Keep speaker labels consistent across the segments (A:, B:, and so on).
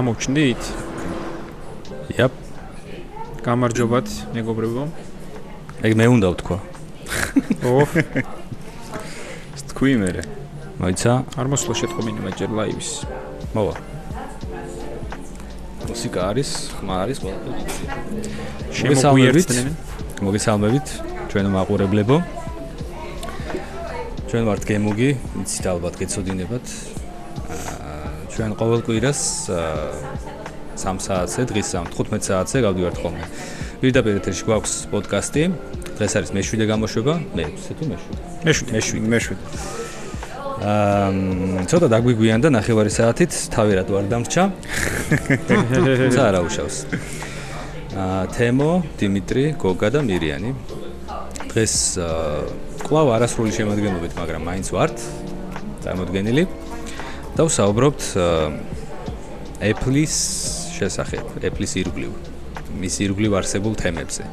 A: გამოვჩნდით?
B: იაპ.
A: გამარჯობათ, მეგობრებო.
B: ეგ მე უნდა ვთქვა.
A: ო.
B: თქვი მე. მოიცა?
A: არ მოსვლა შეტყობინე მაჯერ ლაივის.
B: მოვა. მუსიკა არის, ხმა არის ყველაფერი.
A: შემოგვიერთდეთ.
B: მოგესალმებით, ჩვენ მაყურებლებო. ჩვენ ვართ გემუგი, იცით ალბათ გეცოდინებათ. აა ჩვენ ყოველ კვირას 3 საათზე, დღის 15 საათზე გავდივართ ხოლმე. პირდაპირ ეთერში გვაქვს პოდკასტი. დღეს არის მე-7 გამოშვება, მე-6 თუ მე-7?
A: მე-7,
B: მე-7, მე-7. აა ცოტა დაგვიგვიან და ნახევარი საათით თავი რატო არ დამრჩა? ცა არა უშავს. აა თემო, დიმიტრი, გოგა და მირიანი. დღეს კლავ არასრული შემოადგენლობით, მაგრამ მაინც ვართ წარმოდგენილი. და ვსაუბრობთ Apple-ის შესახებ, Apple-ის ირგვლივ, მის ირგვლივ არსებულ თემებზე.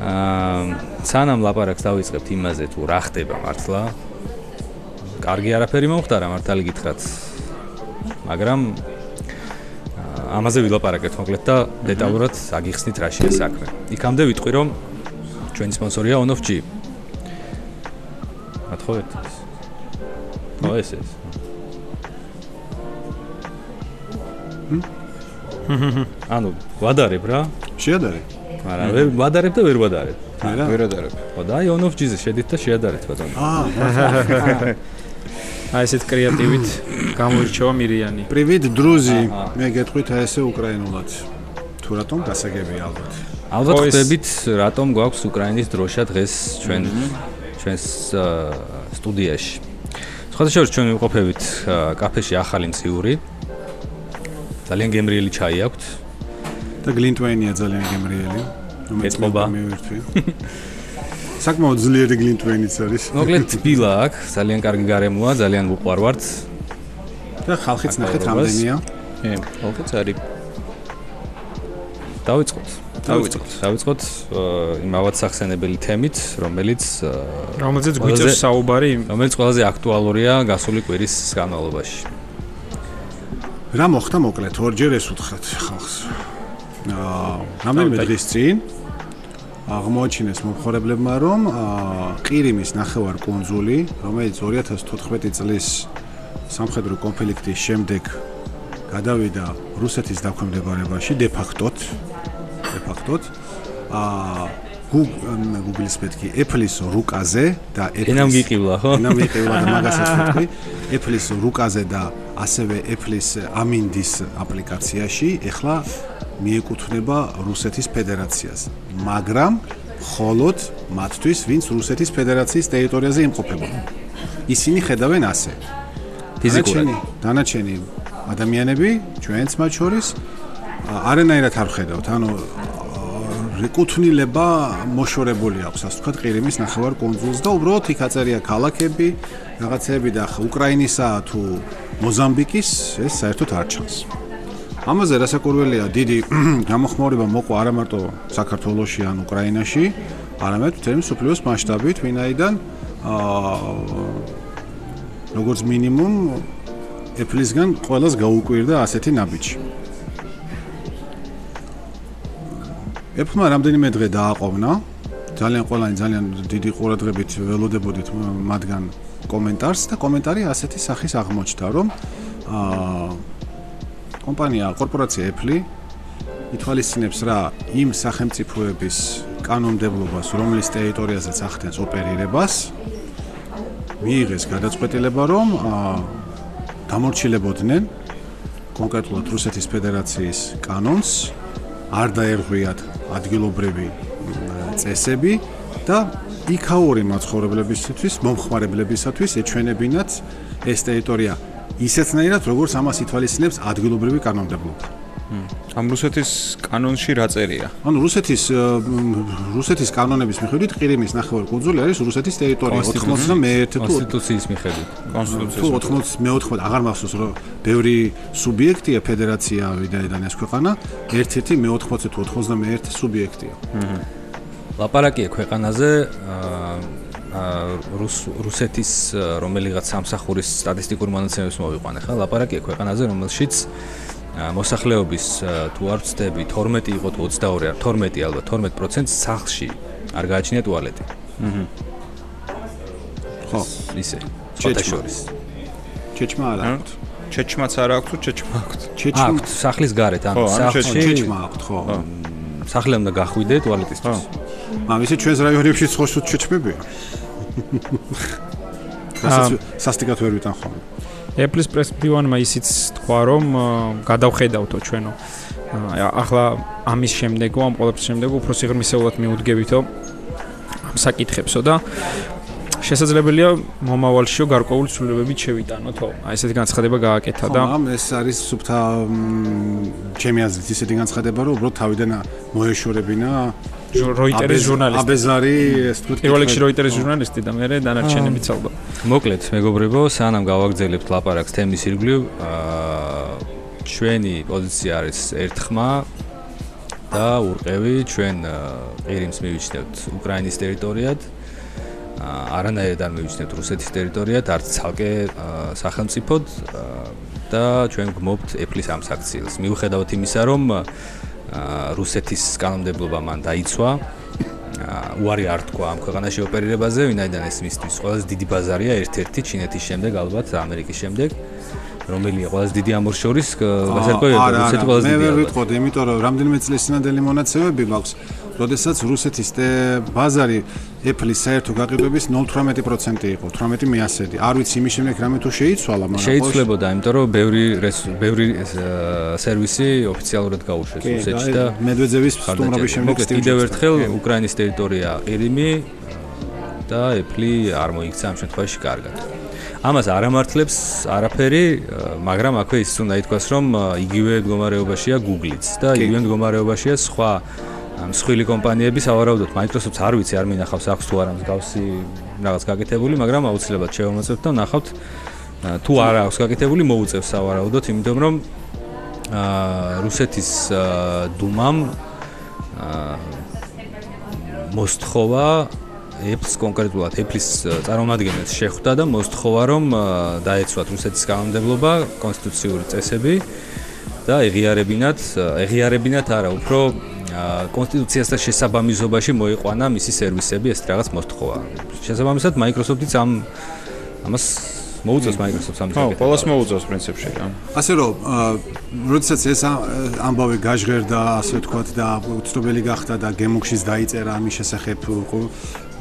B: აა სანამ ლაპარაკს დავიწყებთ იმაზე თუ რა ხდება მართლა. კარგი არაფერი მომხდარა მართალი გითხრათ. მაგრამ ამაზე ვილაპარაკეთ მოკლედ და დეტალურად აგიხსნით რა შეიძლება საქმე იქამდე ვიტყვი რომ ჩვენი სპონსორია on of g. ათხოვეთ ხო ეს ეს ანუ ვადარებ რა
C: შეადარე
B: არა ვერ ვადარებ და ვერ ვადარებ
C: არა
B: ვერ ვადარებ ხო და on of g-ზე შედით და შეადარეთ ბატონო
C: აა
A: აი ესეთ კრეატივით გამოირჩევა მირიანი.
C: პრივიტ დრუზი, მე გეტყვით აი ესე უკრაინულად. თუ რატომ გასაგები ალბათ.
B: ალბათ ხდებით რატომ გვაქვს უკრაინის დროშა დღეს ჩვენ ჩვენს სტუდიაში. შორის ჩვენ ვიყოფებით კაფეში ახალი მციური. ძალიან გემრიელი ჩაი აქვთ.
C: და გლინტვეინია ძალიან გემრიელი.
B: რომელიც მე
C: ვერთვი. საკმაოდ ძლიერი გლინტვეინიც არის.
B: მოკლედ თბილა აქვს, ძალიან კარგი გარემოა, ძალიან უყვარვართ.
C: და ხალხიც ნახეთ რამდენია?
B: ე, ხალხიც არის. დავიწყოთ. დავიწყოთ. დავიწყოთ იმავად სახსენებელი თემით, რომელიც
A: რომელზეც გვიწევს საუბარი,
B: რომელიც ყველაზე აქტუალურია გასული კვირის განმავლობაში.
C: რა მოხდა მოკლედ ორჯერ ეს უთხრათ ხალხს. აა, რამდენიმე დღის წინ აღმოაჩინეს მომხორებლებმა, რომ ყირიმის ნახევარ კონძული, რომელიც 2014 წლის სამხედრო კონფლიქტის შემდეგ გადავიდა რუსეთის დაქვემდებარებაში de facto de facto აა Google-ის მეთქი Apple-ის რუკაზე და
B: Apple-ის ენამ გიყილა ხო?
C: ენამ გიყილა და მაგასაც მეთქი Apple-ის რუკაზე და ასევე Apple-ის ამინდის აპლიკაციაში ეხლა მიეკუთვნება რუსეთის ფედერაციას, მაგრამ холод მათთვის, ვინც რუსეთის ფედერაციის ტერიტორიაზე იმყოფებოდა. ისინი ხედავენ ასე.
B: ფიზიკურად
C: დანარჩენი ადამიანები, ჩვენც მათ შორის არანაირად არ ხედავთ, ანუ რეკუთვნილება მოშორებული აქვს, ასე ვთქვათ, ყირიმის ნახევარ კონძულს და უბრალოდ იქ აწერია ქალაქები, რაღაცეები და უკრაინისა თუ მოზამბიკის, ეს საერთოდ არ ჩანს. ამაზე რასაკურველია დიდი გამოხმაურება მოყვა არა მარტო საქართველოსში ან უკრაინაში, არამედ მთელი მსოფლიოს მასშტაბით, ვინაიდან აა როგორც მინიმუმ Apple-ისგან ყოველას გაუკვირდა ასეთი ნაბიჯი. Apple-მა რამდენიმე დღე დააყოვნა. ძალიან ყველანი ძალიან დიდი ყურადღებით ველოდებოდით მათგან კომენტარს და კომენტარი ასეთი სახის აღმოჩნდა, რომ აა კომპანია კორპორაცია Apple ითვალისწინებს რა იმ სახელმწიფოების კანონმდებლობას, რომლის ტერიტორიაზეც ახდენს ოპერირებას, მიიღეს გადაწყვეტილება, რომ დამორჩილებოდნენ კონკრეტულად რუსეთის ფედერაციის კანონს, არ დაერღვიათ ადგილობრივი წესები და იქაური მაცხოვრებლებისთვის, მომხმარებლებისათვის ეჩვენებინათ ეს ტერიტორია ისეთნაირად როგორც ამას ითვალისწინებს ადგილობრივი კანონმდებლობა.
D: ამ რუსეთის კანონში რა წერია?
C: ანუ რუსეთის რუსეთის კანონების მიხედვით ყირიმის ნახევარკუნძული არის რუსეთის ტერიტორია 91 თუ
B: კონსტიტუციის მიხედვით.
C: კონსტიტუციის თუ 94 აღარ მახსოვს რომ ბევრი სუბიექტია ფედერაცია ვიდაიდან ეს ქვეყანა, ერთ-ერთი მე-80 თუ 91 სუბიექტია.
B: ლაპარაკია ქვეყანაზე რუს რუსეთის რომელიღაც სამსახურის სტატისტიკურ მონაცემებს მოვიყვანე ხა ლაპარაკია ქვეყანაზე რომელშიც მოსახლეობის თუ არ ვწდები 12 იყო თუ 22 არ 12 ალბათ 12% სახლში არ გააჩნია ტუალეტი. აჰა. ხო, ისე. ჩეჩმორის.
C: ჩეჩმა არა აქვს.
D: ჩეჩმაც არა აქვს თუ ჩეჩმა აქვს?
C: ჩეჩმა
B: აქვს სახლის გარეთ, ანუ სახლში
C: ჩეჩმა აქვს, ხო.
B: სახლი უნდა გახვიდე ტუალეტისთვის.
C: მაგრამ ისე ჩვენს რაიონებში ხო სულ ჩეჩმებია. სასტიკად ვერ ვიტან ხოლმე.
A: Apple-ის პრესპტივანმა ისიც თქვა, რომ გადავხედავთო ჩვენო. ახლა ამის შემდეგო, ამ ყოველთვის შემდეგო უფრო სიღრმისეულად მიუდგებითო ამ საკითხებსო და შესაძლებელია მომავალშიო გარკვეული ცვლილებებით შევიტანოთო. აი ესეთი განცხადება გააკეთა და
C: ამ ეს არის სუფთა ჩემი აზრით ისეთი განცხადება, რომ უბრალოდ თავიდან მოეშორებინა
A: როიტერის ჟურნალისტი.
C: აბეზარი ეს
A: თქო პირველ რიგში როიტერის ჟურნალისტი და მე დანარჩენებიც ალბათ.
B: მოკლედ, მეგობრებო, სანამ გავაგზავნებთ ლაპარაკს თემის ირგვლივ, აა ჩვენი პოზიცია არის ერთხმა და ურყევი ჩვენ ყირიმს მივიჩნევთ უკრაინის ტერიტორიად. არანაირად არ მივიჩნევთ რუსეთის ტერიტორიად, არც ცალკე სახელმწიფოდ და ჩვენ გმობთ ეფლის ამ საქციელს. მიუხედავად იმისა, რომ რუსეთის კანონმდებლობა მან დაიცვა, უარი არ თქვა ამ ქვეყანაში ოპერირებაზე, ვინაიდან ეს მისთვის ყველაზე დიდი ბაზარია ერთ-ერთი ჩინეთის შემდეგ, ალბათ ამერიკის შემდეგ. რომელია ყველაზე დიდი ამორ შორის გასარკვევია რუსეთი ყველაზე დიდია.
C: მე ვერ ვიტყოდი, იმიტომ რომ რამდენიმე წლის წინანდელი მონაცემები მაქვს, როდესაც რუსეთის ბაზარი Apple-ის საერთო გაყიდვების 0.18% იყო, 18 მეასედი. არ ვიცი იმის შემდეგ რამე თუ შეიცვალა,
B: მაგრამ შეიცვლებოდა, იმიტომ რომ ბევრი ბევრი სერვისი ოფიციალურად გაუშვეს რუსეთში და
C: მედვედევის სტუმრობის შემდეგ
B: კიდევ ერთხელ უკრაინის ტერიტორია ყირიმი და Apple არ მოიქცა ამ შემთხვევაში კარგად. ამას არ ამართლებს არაფერი, მაგრამ აქვე ის უნდა ითქვას, რომ იგივე მდგომარეობაშია Google-იც და იგივე მდგომარეობაშია სხვა მსხვილი კომპანიები, სავარაუდოდ Microsoft-ს არ ვიცი, არ მინახავს აქვს თუ არა მსგავსი რაღაც გაკეთებული, მაგრამ აუცილებლად შევამოწმებთ და ნახავთ. თუ არა აქვს გაკეთებული, მოუწევს სავარაუდოდ, იმიტომ რომ აა რუსეთის დუმამ აა მოსთხოვა Apple-ს კონკრეტულად Apple-ის წარმომადგენელს შეხვდა და მოსთხოვა რომ დაეცვათ რუსეთის კანონმდებლობა, კონსტიტუციური წესები და ეღიარებინათ, ეღიარებინათ არა, უფრო კონსტიტუციასთან შესაბამისობაში მოიყვანა მისი სერვისები ეს რაღაც მოსთხოვა. შესაბამისად Microsoft-იც ამ ამას მოუწევს Microsoft-ს ამ
D: ძეგლს. ხო, ყოველს მოუწევს პრინციპში რა.
C: ასე რომ, როდესაც ეს ამბავი გაჟღერდა, ასე ვთქვათ და უცნობელი გახდა და გემუქშიც დაიწერა ამის შესახებ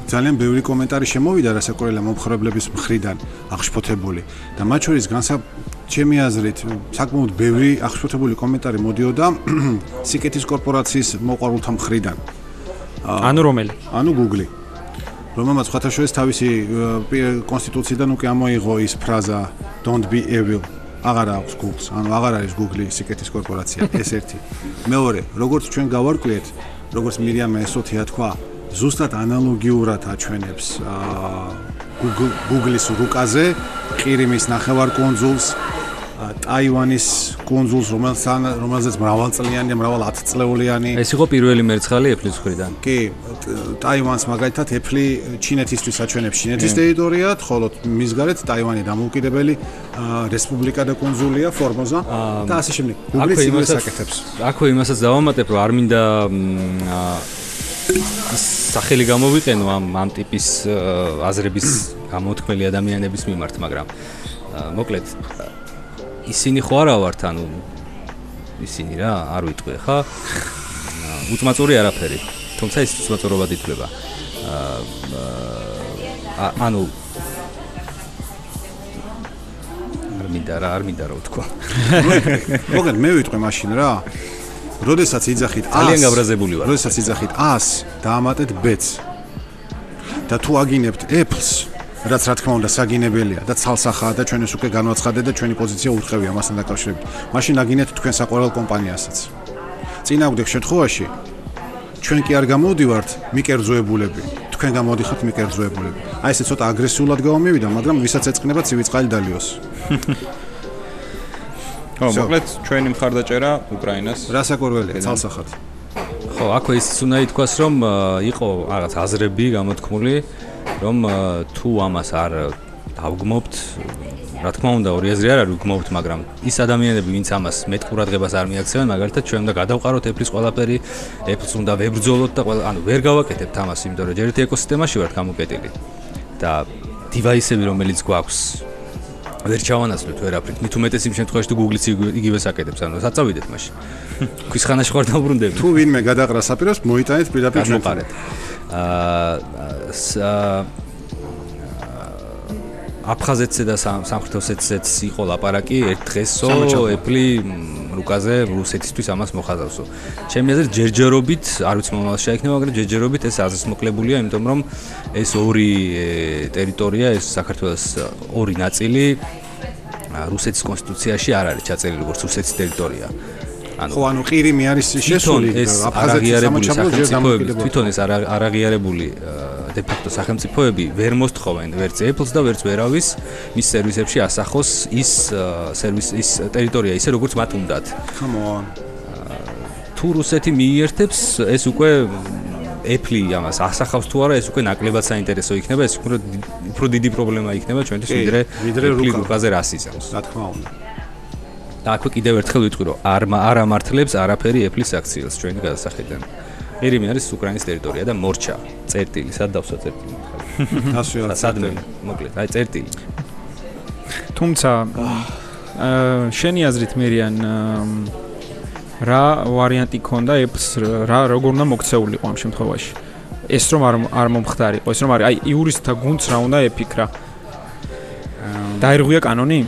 C: ძალიან ბევრი კომენტარი შემოვიდა რასაკვირველია მომხრებლების მხრიდან აღშფოთებული. და მათ შორის განსა ჩემი აზრით საკმაოდ ბევრი აღშფოთებული კომენტარი მოდიოდა სიკეთის კორპორაციის მოყვარულთა მხრიდან.
A: ანუ რომელი?
C: ანუ Google რომელმაც ხათაშოეს თავისი კონსტიტუციიდან უკვე ამოიღო ის ფრაზა don't be evil. აღარ აქვს Google-ს. ანუ აღარ არის Google სიკეთის კორპორაცია ეს ერთი. მეორე როგორც ჩვენ გავარკვიეთ როგორც მირიამ ესოთია თქვა ზუსტად ანალოგიურად აჩვენებს Google Google-ის რუკაზე ყირიმის ნახევარკუნძულს ტაივანის კუნძულს რომელსაც რომელზეც მრავალწლიანი და მრავალ ათწლეულიანი
B: ეს იყო პირველი მერცხალი Apple-ის მხრიდან.
C: კი, ტაივანს მაგალითად Apple ჩინეთისთვის აჩვენებს ჩინეთის ტერიტორიად, ხოლო მის გარეთ ტაივანი დამოუკიდებელი რესპუბლიკა და კუნძულია ფორმოზა და ასე შემდეგ.
B: Google-ის იმას აკეთებს. აქვე იმასაც დავამატებ, რომ არ მინდა სახელი გამოვიყენო ამ ამ ტიპის აზრების გამოთქმელი ადამიანების მიმართ, მაგრამ მოკლედ ისინი ხო არა ვართ, ანუ ისინი რა, არ ვიტყვი ხა? უწმაწური არაფერი. თუმცა ის უწმაწურობა დიდლება. აა ანუ არ მინდა რა, არ მინდა რა ვთქვა.
C: მოკლედ მე ვიტყვი მაშინ რა. როდესაც იძახით 100
B: ძალიან გაბრაზებული ვარ.
C: როდესაც იძახით 100 დაამატეთ ბეთს. და თუ აგინებთ Apple-ს, რაც რა თქმა უნდა საგინებელია და ცალსახაა და ჩვენ ეს უკვე განვაცხადეთ და ჩვენი პოზიცია ურყევია მასთან დაკავშირებით. მაშინ აგინეთ თქვენ საყვარელ კომპანიასაც. წინააღმდეგ შემთხვევაში ჩვენ კი არ გამოდივართ მიკერძოებულები. თქვენ გამოდიხართ მიკერძოებულები. აი ესე ცოტა აგრესიულად გამომივიდა, მაგრამ ვისაც ეწყნება ცივი დალიოს.
D: ხო, მოკლედ ჩვენი მხარდაჭერა უკრაინას.
C: რასაკვირველია, ცალსახად.
B: ხო, აქვე ის უნდა ითქვას, რომ იყო რაღაც აზრები გამოთქმული, რომ თუ ამას არ დავგმობთ რა თქმა უნდა, ორი აზრი არ არის გმობთ, მაგრამ ის ადამიანები, ვინც ამას მეტ ყურადღებას არ მიაქცევენ, მაგალითად, ჩვენ უნდა გადავყაროთ Apple-ის ყველაფერი, Apple-ს უნდა ვებრძოლოთ და ყველა, ანუ ვერ გავაკეთებთ ამას, იმიტომ რომ ჯერ ერთი ეკოსისტემაში ვართ გამოკეტილი. და device-ები, რომელიც გვაქვს, ვერ ჩავანაცვლოთ ვერაფრით. მით უმეტეს იმ შემთხვევაში თუ Google-იც იგივე საკეთებს, ანუ საწავიდეთ მაშინ. ქვის ხანაში ხარ დაუბრუნდები.
C: თუ ვინმე გადაყრა საპიროს, მოიტანეთ პირდაპირ
B: ჩვენ. აა აფხაზეთსე და სამხრეთოსეთსეც იყო ლაპარაკი ერთ დღესო ეფლი რუკაზე რუსეთისთვის ამას მოხაზავსო. ჩემი აზრით ჯერჯერობით, არ ვიცი მომავალში იქნება, მაგრამ ჯერჯერობით ეს აზრისმოკლებულია, იმიტომ რომ ეს ორი ტერიტორია, ეს საქართველოს ორი ნაწილი რუსეთის კონსტიტუციაში არ არის ჩაწერილი როგორც რუსეთის ტერიტორია.
C: ანუ ხო, ანუ ყირიმი არის შესული
B: აფხაზეთის სახელმწიფოების თვითონ ეს არაღიარებული de facto სახელმწიფოები ვერ მოსთხოვენ ვერც Apple-ს და ვერც ვერავის მის სერვისებში ასახოს ის სერვის ის ტერიტორია ისე როგორც მათ უნდათ.
C: Come on.
B: თუ რუსეთი მიიერთებს ეს უკვე Apple-ი ამას ასახავს თუ არა ეს უკვე ნაკლებად საინტერესო იქნება ეს უფრო უფრო დიდი პრობლემა იქნება ჩვენთვის ვიდრე ვიდრე რუკაზე რასიზმს.
C: რა თქმა უნდა.
B: და აქვე კიდევ ერთხელ ვიტყვი რომ არ არ ამართლებს არაფერი Apple-ის აქციელს ჩვენი გადასახედიდან. ერიმი არის უკრაინის ტერიტორია და მორჩა. წერტილი სად დავსვა წერტილი?
C: ასვია
B: სადმე მოკლედ. აი წერტილი.
A: თუმცა შენი აზრით მერიან რა ვარიანტი ქონდა ეფს რა როგორ უნდა მოქცეულიყო ამ შემთხვევაში? ეს რომ არ არ მომხდარიყო ეს რომ არის აი იურისტთა გუნდს რა უნდა ეფიქრა? დაირღვია კანონი?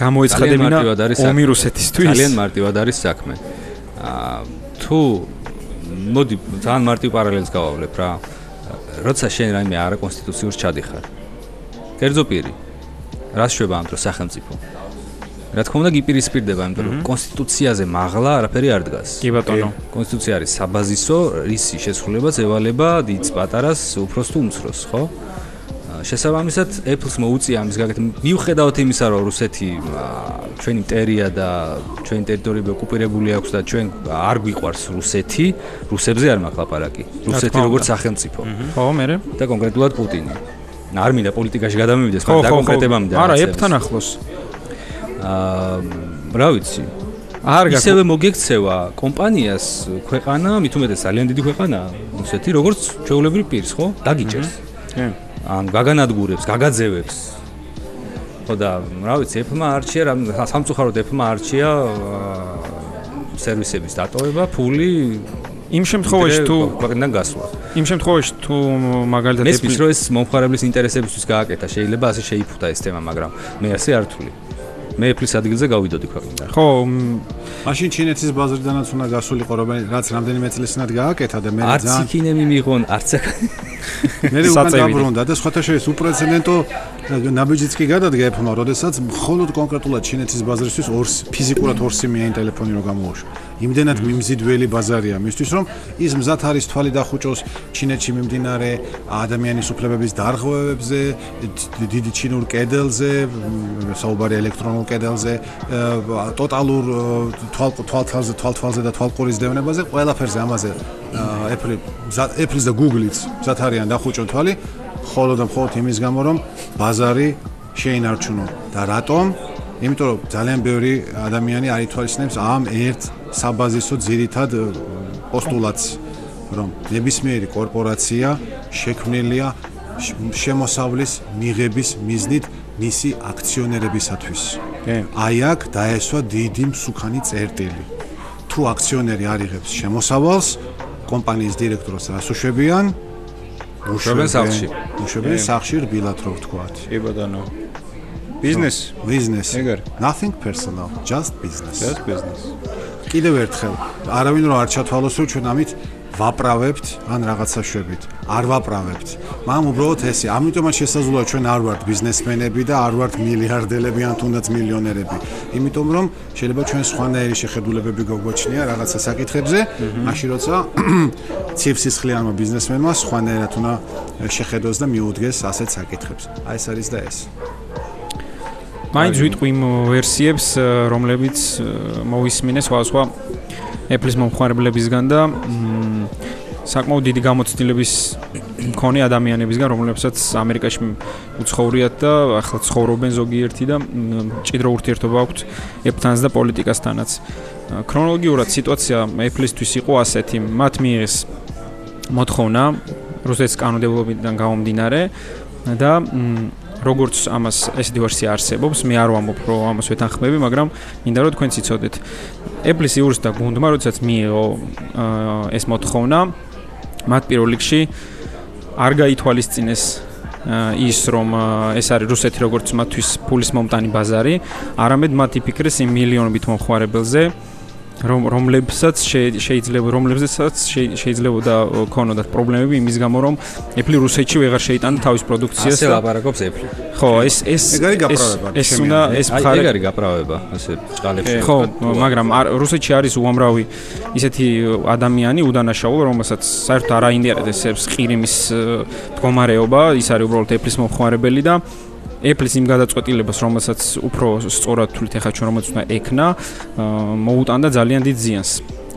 A: გამოეცხადებინა ომი რუსეთისთვის?
B: ძალიან მარტივად არის საქმე. აა თუ მოდი ძალიან მარტივ პარალელს გავავლებ რა. როცა შენ რაიმე არა კონსტიტუციურს ჩადიხარ. კერძო პირი. რას შვება ამ დროს სახელმწიფო? რა თქმა უნდა გიპირისპირდება, იმიტომ რომ კონსტიტუციაზე მაღლა არაფერი არ დგას.
A: კი ბატონო.
B: კონსტიტუცია არის საბაზისო, რისი შესრულებაც ევალება დიდ პატარას, უფროს თუ უმცროს, ხო? შესაბამისად Apple-ს მოუწია ამის გაკეთება. მიუხედავად იმისა, რომ რუსეთი ჩვენი ტერია და ჩვენი ტერიტორიები ოკუპირებული აქვს და ჩვენ არ გვიყვარს რუსეთი, რუსებზე არ მაქვს ლაპარაკი. რუსეთი როგორც სახელმწიფო.
A: ხო, მე
B: და კონკრეტულად პუტინი. არ მინდა პოლიტიკაში გადამივიდეს, მაგრამ დაკონკრეტებამდე.
A: არა, Apple-თან ახლოს.
B: აა, რა ვიცი. არ გაკეთე. ისევე მოგექცევა კომპანიას ქვეყანა, მით უმეტეს ძალიან დიდი ქვეყანა, რუსეთი, როგორც ჩვეულებრივ პირს, ხო? დაგიჭერს. კი. ან გაგანადგურებს, გაგაძევებს. ხო და რა ვიცი, Apple-მა არჩია, სამწუხაროდ Apple-მა არჩია სერვისების დატოვება, ფული
A: იმ შემთხვევაში თუ
B: ქვეყნიდან გასვლა.
A: იმ შემთხვევაში თუ მაგალითად
B: Apple-ის რო ეს მომხარებლის ინტერესებისთვის გააკეთა, შეიძლება ასე შეიფუთა ეს თემა, მაგრამ მე ასე არ თვლი. მე Apple-ის ადგილზე გავიდოდი ქვეყნიდან.
A: ხო,
C: მაშინ ჩინეთის ბაზრიდანაც უნდა გასულიყო, რომელიც რამდენიმე წლის წინათ გააკეთა და მე
B: ძალიან არც იქინემი მიღონ, არც
C: მე უკან დაბრუნდა და სხვათა შორის უპრეცედენტო ნაბიჯიც კი გადადგა Apple-მა, როდესაც მხოლოდ კონკრეტულად ჩინეთის ბაზრისთვის ორ ფიზიკურად ორ სიმიანი ტელეფონი რო გამოუშვა. იმდენად მიმზიდველი ბაზარია მისთვის, რომ ის მზად არის თვალი დახუჭოს ჩინეთში მიმდინარე ადამიანის უფლებების დარღვევებზე, დიდი ჩინურ კედელზე, საუბარი ელექტრონულ კედელზე, ტოტალურ თვალთვალზე, თვალთვალზე და თვალყურის დევნებაზე, ყველაფერზე ამაზე Apple Apple-ის და Google-იც მზად არიან დახუჭონ თვალი, ხოლო და მხოლოდ იმის გამო, რომ ბაზარი შეინარჩუნო და რატომ? იმიტომ რომ ძალიან ბევრი ადამიანი არ ითვალისწინებს ამ ერთ საბაზისო ძირითად პოსტულატს, რომ ნებისმიერი კორპორაცია შექმნილია შემოსავლის მიღების მიზნით მისი აქციონერებისათვის. აი აქ დაესვა დიდი მსუქანი წერტილი. თუ აქციონერი არიღებს შემოსავალს, კომპანიის დირექტორს რას უშვებიან?
B: უშვებენ სახში.
C: უშვებენ სახში რბილად რო ვთქვათ.
D: კი ბატონო. ბიზნეს,
C: ბიზნეს. ეგარ. Nothing personal, just business.
D: Just business.
C: კიდევ ერთხელ, არავინ რო არ ჩათვალოსო ჩვენ ამით ვაправებთ ან რაღაცა შვებით. არ ვაправებთ. მაგრამ უბრალოდ ესე. ამიტომაც შესაძლოა ჩვენ არ ვართ ბიზნესმენები და არ ვართ მილიარდელები ან თუნდაც მილიონერები. იმიტომ რომ შეიძლება ჩვენ სხვანაირი შეხედულებები გვაგვაჩნია რაღაცა საკითხებზე, მაშინ როცა ციფსისხლიანმა ბიზნესმენმა სხვანაირად უნდა შეხედოს და მიუდგეს ასეთ საკითხებს. აი ეს არის და ეს.
A: მაინც ვიტყვი იმ ვერსიებს, რომლებიც მოვისმინეს სხვადასხვა Apple-ის მომხმარებლებისგან და საკმაოდ დიდი გამოცდილების მქონე ადამიანებისგან, რომლებსაც ამერიკაში უცხოვრიათ და ახლა ცხოვრობენ ზოგიერთი და ჭიდრო ურთიერთობა აქვთ Apple-თანაც და პოლიტიკასთანაც. ქრონოლოგიურად სიტუაცია Apple-ისთვის იყო ასეთი: მათ მიიღეს მოთხოვნა რუსეთის კანონმდებლობიდან გამომდინარე და როგორც ამას ვერსია არსებობს, მე არ ვამბობ, რომ ამას ვეთანხმები, მაგრამ მინდა რომ თქვენ ციცოდეთ. Apple-ის იურისტა გუნდმა, როდესაც მიიღო ეს მოთხოვნა, მათ პირველ რიგში არ გაითვალისწინეს ის რომ ეს არის რუსეთი როგორც მათთვის ფულის მომტანი ბაზარი, არამედ მათ იფიქრეს იმ მილიონობით მომხმარებელზე, რომ რომლებსაც შეიძლება რომლებსაც შეიძლებოდა ქონოდათ პრობლემები იმის გამო რომ Apple რუსეთში ვეღარ შეიტანა თავის პროდუქციას.
B: ასე ლაპარაკობს Apple.
A: ხო, ეს ეს ეს ეს უნდა ეს
B: მხარე ეგარი გაправება, ასე ჭალებში.
A: ხო, მაგრამ რუსეთში არის უამრავი ისეთი ადამიანი უდანაშაულო, რომელსაც საერთოდ არ აინტერესებს ყირიმის მდგომარეობა, ის არის უბრალოდ Apple-ის მომხმარებელი და Apple-ის იმ გადაწყვეტილებას, რომელსაც უფრო სწორად თulit ეხა ჩვენ რომელიც უნდა ექნა, მოუტანდა ძალიან დიდ ზიანს,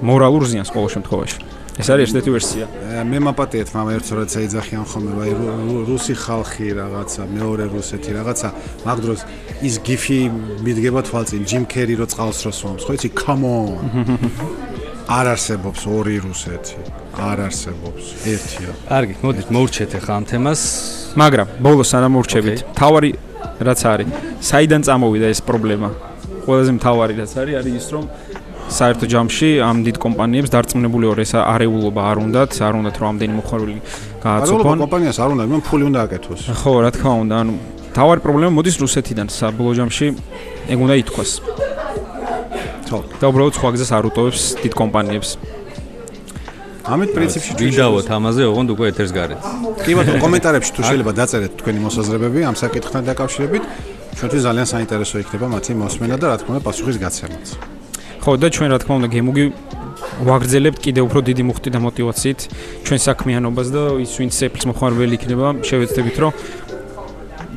A: მორალურ ზიანს ყოველ შემთხვევაში. ეს არის ერთ-ერთი ვერსია.
C: მე მაპატიეთ მამა ერთ როდესაც ეძახიან ხოლმე, აი რუსი ხალხი რაღაცა, მეორე რუსეთი რაღაცა, მაგ დროს ის გიფი მიდგება თვალწინ, ჯიმ კერი რო წყალს რო სვამს, ხო იცი? Come on. არ არსებობს ორი რუსეთი. არ არსებობს. ერთია.
B: კარგი, მოდით მოურჩეთ ახლა ამ თემას.
A: მაგრამ ბოლოს სანამ მოურჩებით, თავარი რაც არის, საიდან წამოვიდა ეს პრობლემა? ყველაზე მთავარი რაც არის, არის ის რომ საერთო ჯამში ამ დიდ კომპანიებს დარწმუნებული ვარ ეს არეულობა არ უნდათ, არ უნდათ რომ ამდენი მოხარული გააცოფონ.
C: არეულობა კომპანიას არ უნდა, მან ფული უნდა აკეთოს.
A: ხო, რა თქმა უნდა, ანუ თავარი პრობლემა მოდის რუსეთიდან, საბოლოო ჯამში ეგ უნდა ითქვას.
C: ხო,
A: და უბრალოდ სხვა გზას არ უტოვებს დიდ კომპანიებს.
C: ამეთ პრინციპში
B: ვიდავოთ ამაზე ოღონდ უკვე ეთერს გარეთ.
C: კი ბატონო, კომენტარებში თუ შეიძლება დაწერეთ თქვენი მოსაზრებები ამ საკითხთან დაკავშირებით, ჩვენთვის ძალიან საინტერესო იქნება მათი მოსმენა და რა თქმა უნდა პასუხის გაცემაც.
A: ხო და ჩვენ რა თქმა უნდა გემოგი ვაგრძელებთ კიდე უფრო დიდი მუხტი და мотиваციით ჩვენ საქმიანობას და ის ვინც ეფლს მოხმარებელი იქნება შევეცდებით რომ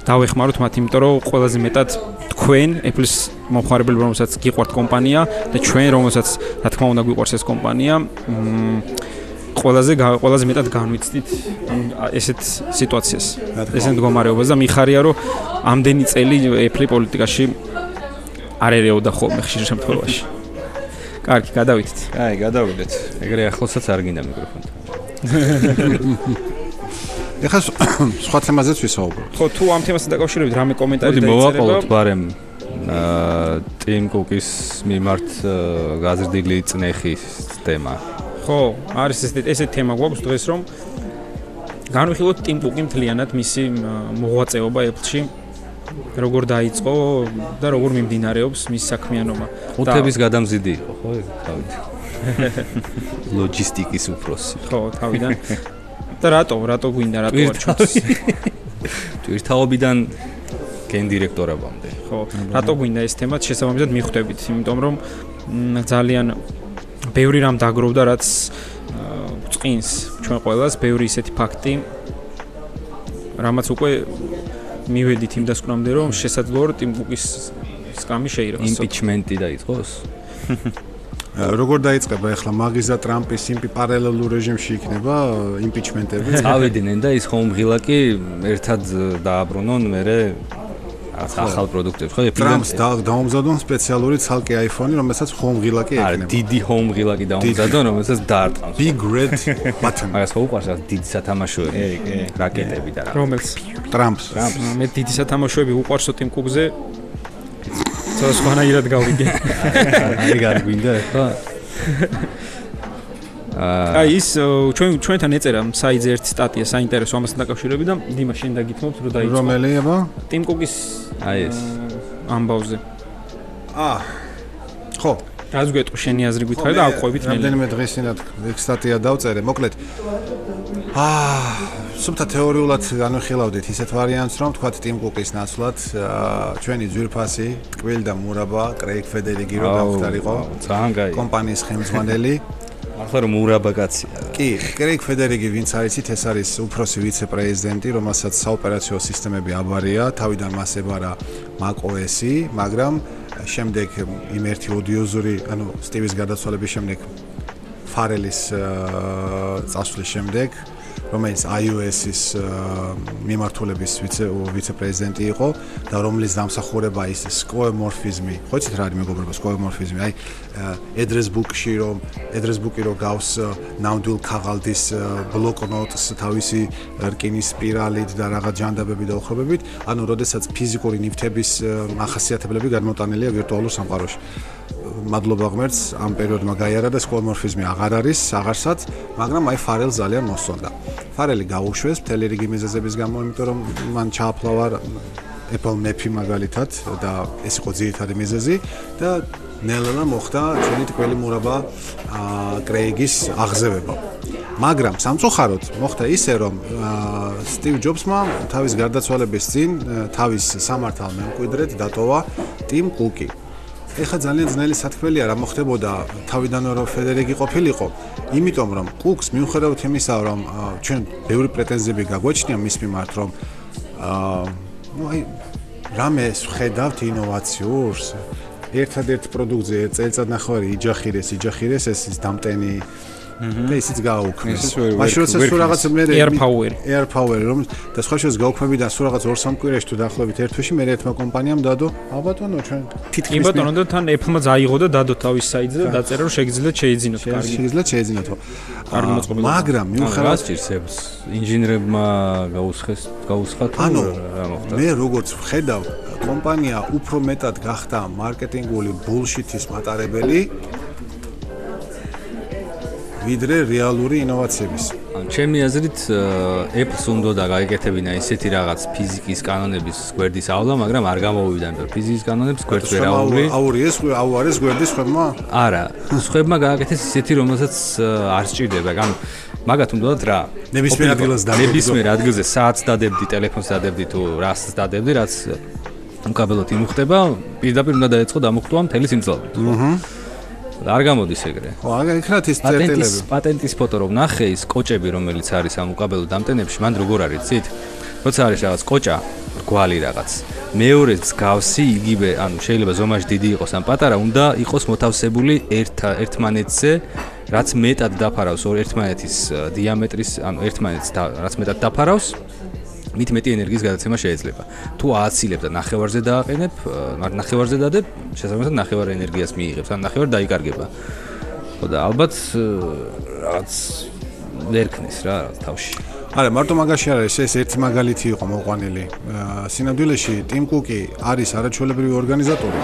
A: დავეხმაროთ მათ იმიტომ რომ ყველაზე მეტად თქვენ ეფლის მომხმარებელი რომელსაც გიყვართ კომპანია და ჩვენ რომელსაც რა თქმა უნდა გვიყვარს ეს კომპანია მ ყველაზე ყველაზე მეტად განვიცდით ესეთ სიტუაციას ესეთ მდგომარეობას და მიხარია რომ ამდენი წელი ეფლი პოლიტიკაში არ ერეოდა ხოლმე ხშირ შემთხვევაში კარგი, გადავიდეთ.
B: აი, გადავიდეთ. ეგრე ახლოსაც არ გინდა მიკროფონი.
C: ეხლა სხვა თემაზეც ვისაუბროთ.
A: ხო, თუ ამ თემასთან დაკავშირებით რამე კომენტარი
B: დაიწერება? მოდი მოვაყოლოთ, ბარემ აა ტიმ კუკის მიმართ გაზრდილი წნეხის თემა.
A: ხო, არის ეს ესეთი თემა გვაქვს დღეს რომ განვიხილოთ ტიმ კუკი მთლიანად მისი მოღვაწეობა Apple-ში. როგორ დაიწყო და როგორ მიმდინარეობს მის საქმიანობა.
B: უთების გადამზიდი იყო, ხო, თავით. ლოჯისტიკის უფროსი.
A: ხო, თავიდან. და რატო, რატო გვინდა რატო არჩევს?
B: თვირთაობიდან გენ დირექტორებამდე.
A: ხო, რატო გვინდა ეს თემა შესაბამისად მიხვდებით, იმიტომ რომ ძალიან ბევრი რამ დაგროვდა, რაც წინს ჩვენ ყოველას ბევრი ისეთი ფაქტი რამაც უკვე მივედით იმ დასკვნამდე რომ შესაძლოა რომ ტიმბუკის სკამი შეიროს.
B: იმპიჩმენტი დაიწყოს?
C: როგორ დაიწყება ახლა მაგიზა ტრამპის იმპი პარალელურ რეჟიმში იქნება იმპიჩმენტები?
B: წავიდნენ და ის ხომ ღილაკი ერთად დააბრუნონ მერე ახალ პროდუქტებს ხო?
C: ტრამპს დაუმზადონ სპეციალური ცალკე iPhone-ი, რომელსაც home ღილაკი ექნება.
B: არა, დიდი home ღილაკი დაუმზადონ, რომელსაც დაარტყამს.
C: Big red button.
B: მაგას ხო უყარს რა დიდი სათამაშოები? რაკეტები და რა.
A: რომელს?
C: ტრამპს.
A: მე დიდი სათამაშოები უყარსო Tim Cook-ზე. ცოტა სხვანაირად გავიგე.
B: აი გარგვინდა ხო?
A: აი ის ჩვენ ჩვენთან ეწერა საიძე ერთი სტატია საინტერესო ამასთან დაკავშირებით და დიმა შენ დაგითმობთ რომ დაიწყო.
C: რომელი აბა
A: ტიმ კუკის
B: აი ეს.
A: ამბავზე
C: აა ხო.
A: რაც გეტყვი შენი აზრი გითხარი და აყვებით
C: მე რამდენიმე დღეს წინათ ეგ სტატია დავწერე მოკლედ. აა სულთა თეორიულად განვიხილავდით ისეთ ვარიანტს რომ თქვა ტიმ კუკის ნაცვლად ჩვენი ძვირფასი კვილ და მურაბა კრეიგ ფედერიგი რო დაგვხდარიყო
B: ძალიან კაი
C: კომპანიის ხელმძღვანელი
B: ახლა რომ ურაბა კაცია.
C: კი, კრეიგ ფედერიგი ვინც არიცით, ეს არის უფროსი ვიცე-პრეზიდენტი, რომელსაც საოპერაციო სისტემები აბარია, თავიდან მას ებარა macOS-ი, მაგრამ შემდეგ იმ ერთი ოდიოზური, ანუ სტივის გარდაცვალების შემდეგ ფარელის წასვლის შემდეგ რომელიც iOS-ის მიმართულების ვიცე ვიცე-პრეზიდენტი იყო და რომლის დამსახურება ის სკოემორფიზმი. ხო იცით რა არის მეგობრებო სკოემორფიზმი? აი address book-ში რომ address book-ი რო გავს ნამდვილ ქაღალდის ბლოკნოტს თავისი რკინის სპირალით და რაღაც ჯანდაბები და ოხრობებით, ანუ როდესაც ფიზიკური ნივთების ახასიათებლები გადმოტანილია ვირტუალურ სამყაროში. მადლობა ღმერთს ამ პერიოდმა გაიარა და სკოემორფიზმი აღარ არის, აღარსაც, მაგრამ აი ფარელ ძალიან მოსწონდა. ფარელი გაუშვეს მთელი რიგი მიზეზების გამო, იმიტომ რომ მან ჩააფლავა Apple Map-ი მაგალითად და ეს იყო ძირითადი მიზეზი და ნელა მოხდა ჩვენი თქმელი მურაბა კრეიგის აღზევება. მაგრამ სამწუხაროდ მოხდა ისე რომ სტივ ჯობსმა თავის გარდაცვალების წინ თავის სამართალ მემკვიდრედ დატოვა ტიმ კუკი. ეხა ძალიან ძნელი სათქმელია რა მოხდებოდა თავიდანვე რომ ფედერიკი ყოფილიყო. იმიტომ რომ კუკს მიუხედავად იმისა რომ ჩვენ ბევრი პრეტენზიები გაგვაჩნია მის მიმართ რომ აა ну აი რამე ხედავთ ინოვაციურს? ერთადერთ პროდუქტზე წელიწად ნახევარი იჯახირეს იჯახირეს ეს ის დამტენი და ისიც გააუქმეს. მაშინ როცა სულ რაღაც მე
A: air power.
C: Air power რომ და სხვა შეს გაუქმები და სულ რაღაც 2-3 კვირაში თუ დაახლოებით ერთ თვეში მე ერთმა კომპანიამ დადო ალბათონო ჩვენ
A: თითქმის ბატონო და თან Apple-მა წაიღო და დადო თავის საიტზე და დაწერა რომ შეგიძლიათ შეიძინოთ
C: კარგი. შეგიძლიათ შეიძინოთ
A: კარგი მოწყობილი
C: მაგრამ მიუხედავად
B: სჭირს ინჟინერებმა გაუსხეს გაუსხათ
C: ანუ მე როგორც ვხედავ კომპანია უფრო მეტად გახდა მარკეტინგული ბულშიტის მატარებელი ვიდრე რეალური ინოვაციების.
B: ან ჩემი აზრით Apple-ს უნდა და გაიგეთებინა ისეთი რაღაც ფიზიკის კანონების გვერდის ავლა, მაგრამ არ გამოვიდა იმ ფიზიკის კანონებს გვერდს ვერ აული.
C: აური ეს აუ არის გვერდის ხმა?
B: არა, ხმა გააკეთეს ისეთი, რომელსაც არ სჭირდება, ანუ მაგათ უნდა რა?
C: ნებისმიერ ადგილას დადებდი.
B: ნებისმიერ ადგილზე საათს დადებდი, ტელეფონს დადებდი თუ რას დადებდი, რაც უკაბელოდ იმუხტება, პირდაპირ უნდა დაეწყო დამოხტვა მთელი სიმძლავრე. აჰა. არ გამოდის ეგრე.
C: ხო, აგერ იქნათ ის წერტილები.
B: პატენტის ფოტო რომ ნახე ის კოჭები რომელიც არის ამ უკაბელო დამტენებში, მან როგორ არის, ცით? როცა არის რაღაც კოჭა, რგვალი რაღაც. მეორეც გავსი იგივე, ანუ შეიძლება ზომაში დიდი იყოს ან პატარა, უნდა იყოს მოთავსებული ერთ ერთმანეთზე, რაც მეტად დაფარავს ერთმანეთის დიამეტრის, ანუ ერთმანეთს რაც მეტად დაფარავს, მით მეტი ენერგიის გადაცემა შეიძლება. თუ ააცილებ და ნახევარზე დააყენებ, ნახევარზე დადებ, შესაბამისად ნახევარ ენერგიას მიიღებს, ან ნახევარ დაიკარგება. ხო და ალბათ რაღაც ვერქნის რა თავში.
C: არა, მარტო მაგაში არის, ეს ერთი მაგალითი იყო მოყვანილი. სინამდვილეში ტიმ კუკი არის არაჩვეულებრივი ორგანიზატორი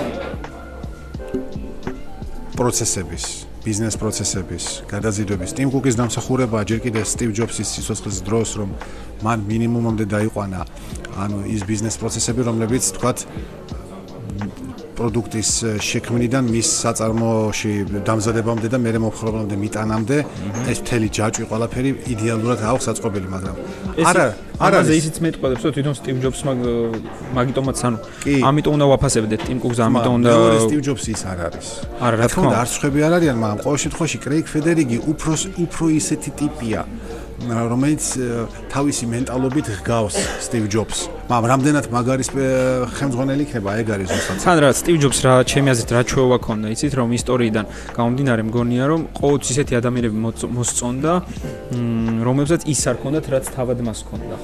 C: პროცესების ბიზნეს პროცესების გადაზიდვების ტიმ კუკის დამსახურება ჯერ კიდევ სტივ ჯობსის სიცოცხლის დროს რომ მან მინიმუმამდე დაიყვანა ანუ ის ბიზნეს პროცესები რომლებიც თქვათ პროდუქტის შექმნიდან მის საწარმოში დამზადებამდე და მეორე მომხრობამდე მიტანამდე ეს მთელი ჯაჭვი ყველაფერი იდეალურად აქვს საწყობილი მაგრამ
A: არა არა ზე ისიც მეტყველებს რომ თვითონ სტივ ჯობს მაგიტომაც ანუ ამიტომ უნდა ვაფასებდეთ ტიმ კუკს ამიტომ უნდა
C: სტივ ჯობსი ის არ არის.
A: არა რა თქმა უნდა
C: არც ხვები არ არიან მაგრამ ყოველ შემთხვევაში კრეიგ ფედერიგი უფრო უფრო ისეთი ტიპია რომელიც თავისი მენტალობით გავს სტივ ჯობს. მაგრამ რამდენად მაგარის ხელმძღვანელი იქნება, ეგ არის ზუსტად.
A: თან რა სტივ ჯობს რა ჩემი აზრით რა ჩვევა ქონდა, იცით რომ ისტორიიდან გამომდინარე მგონია რომ ყოველთვის ისეთი ადამიანები მოსწონდა, რომლებსაც ის არ ქონდათ რაც თავად მას ქონდა.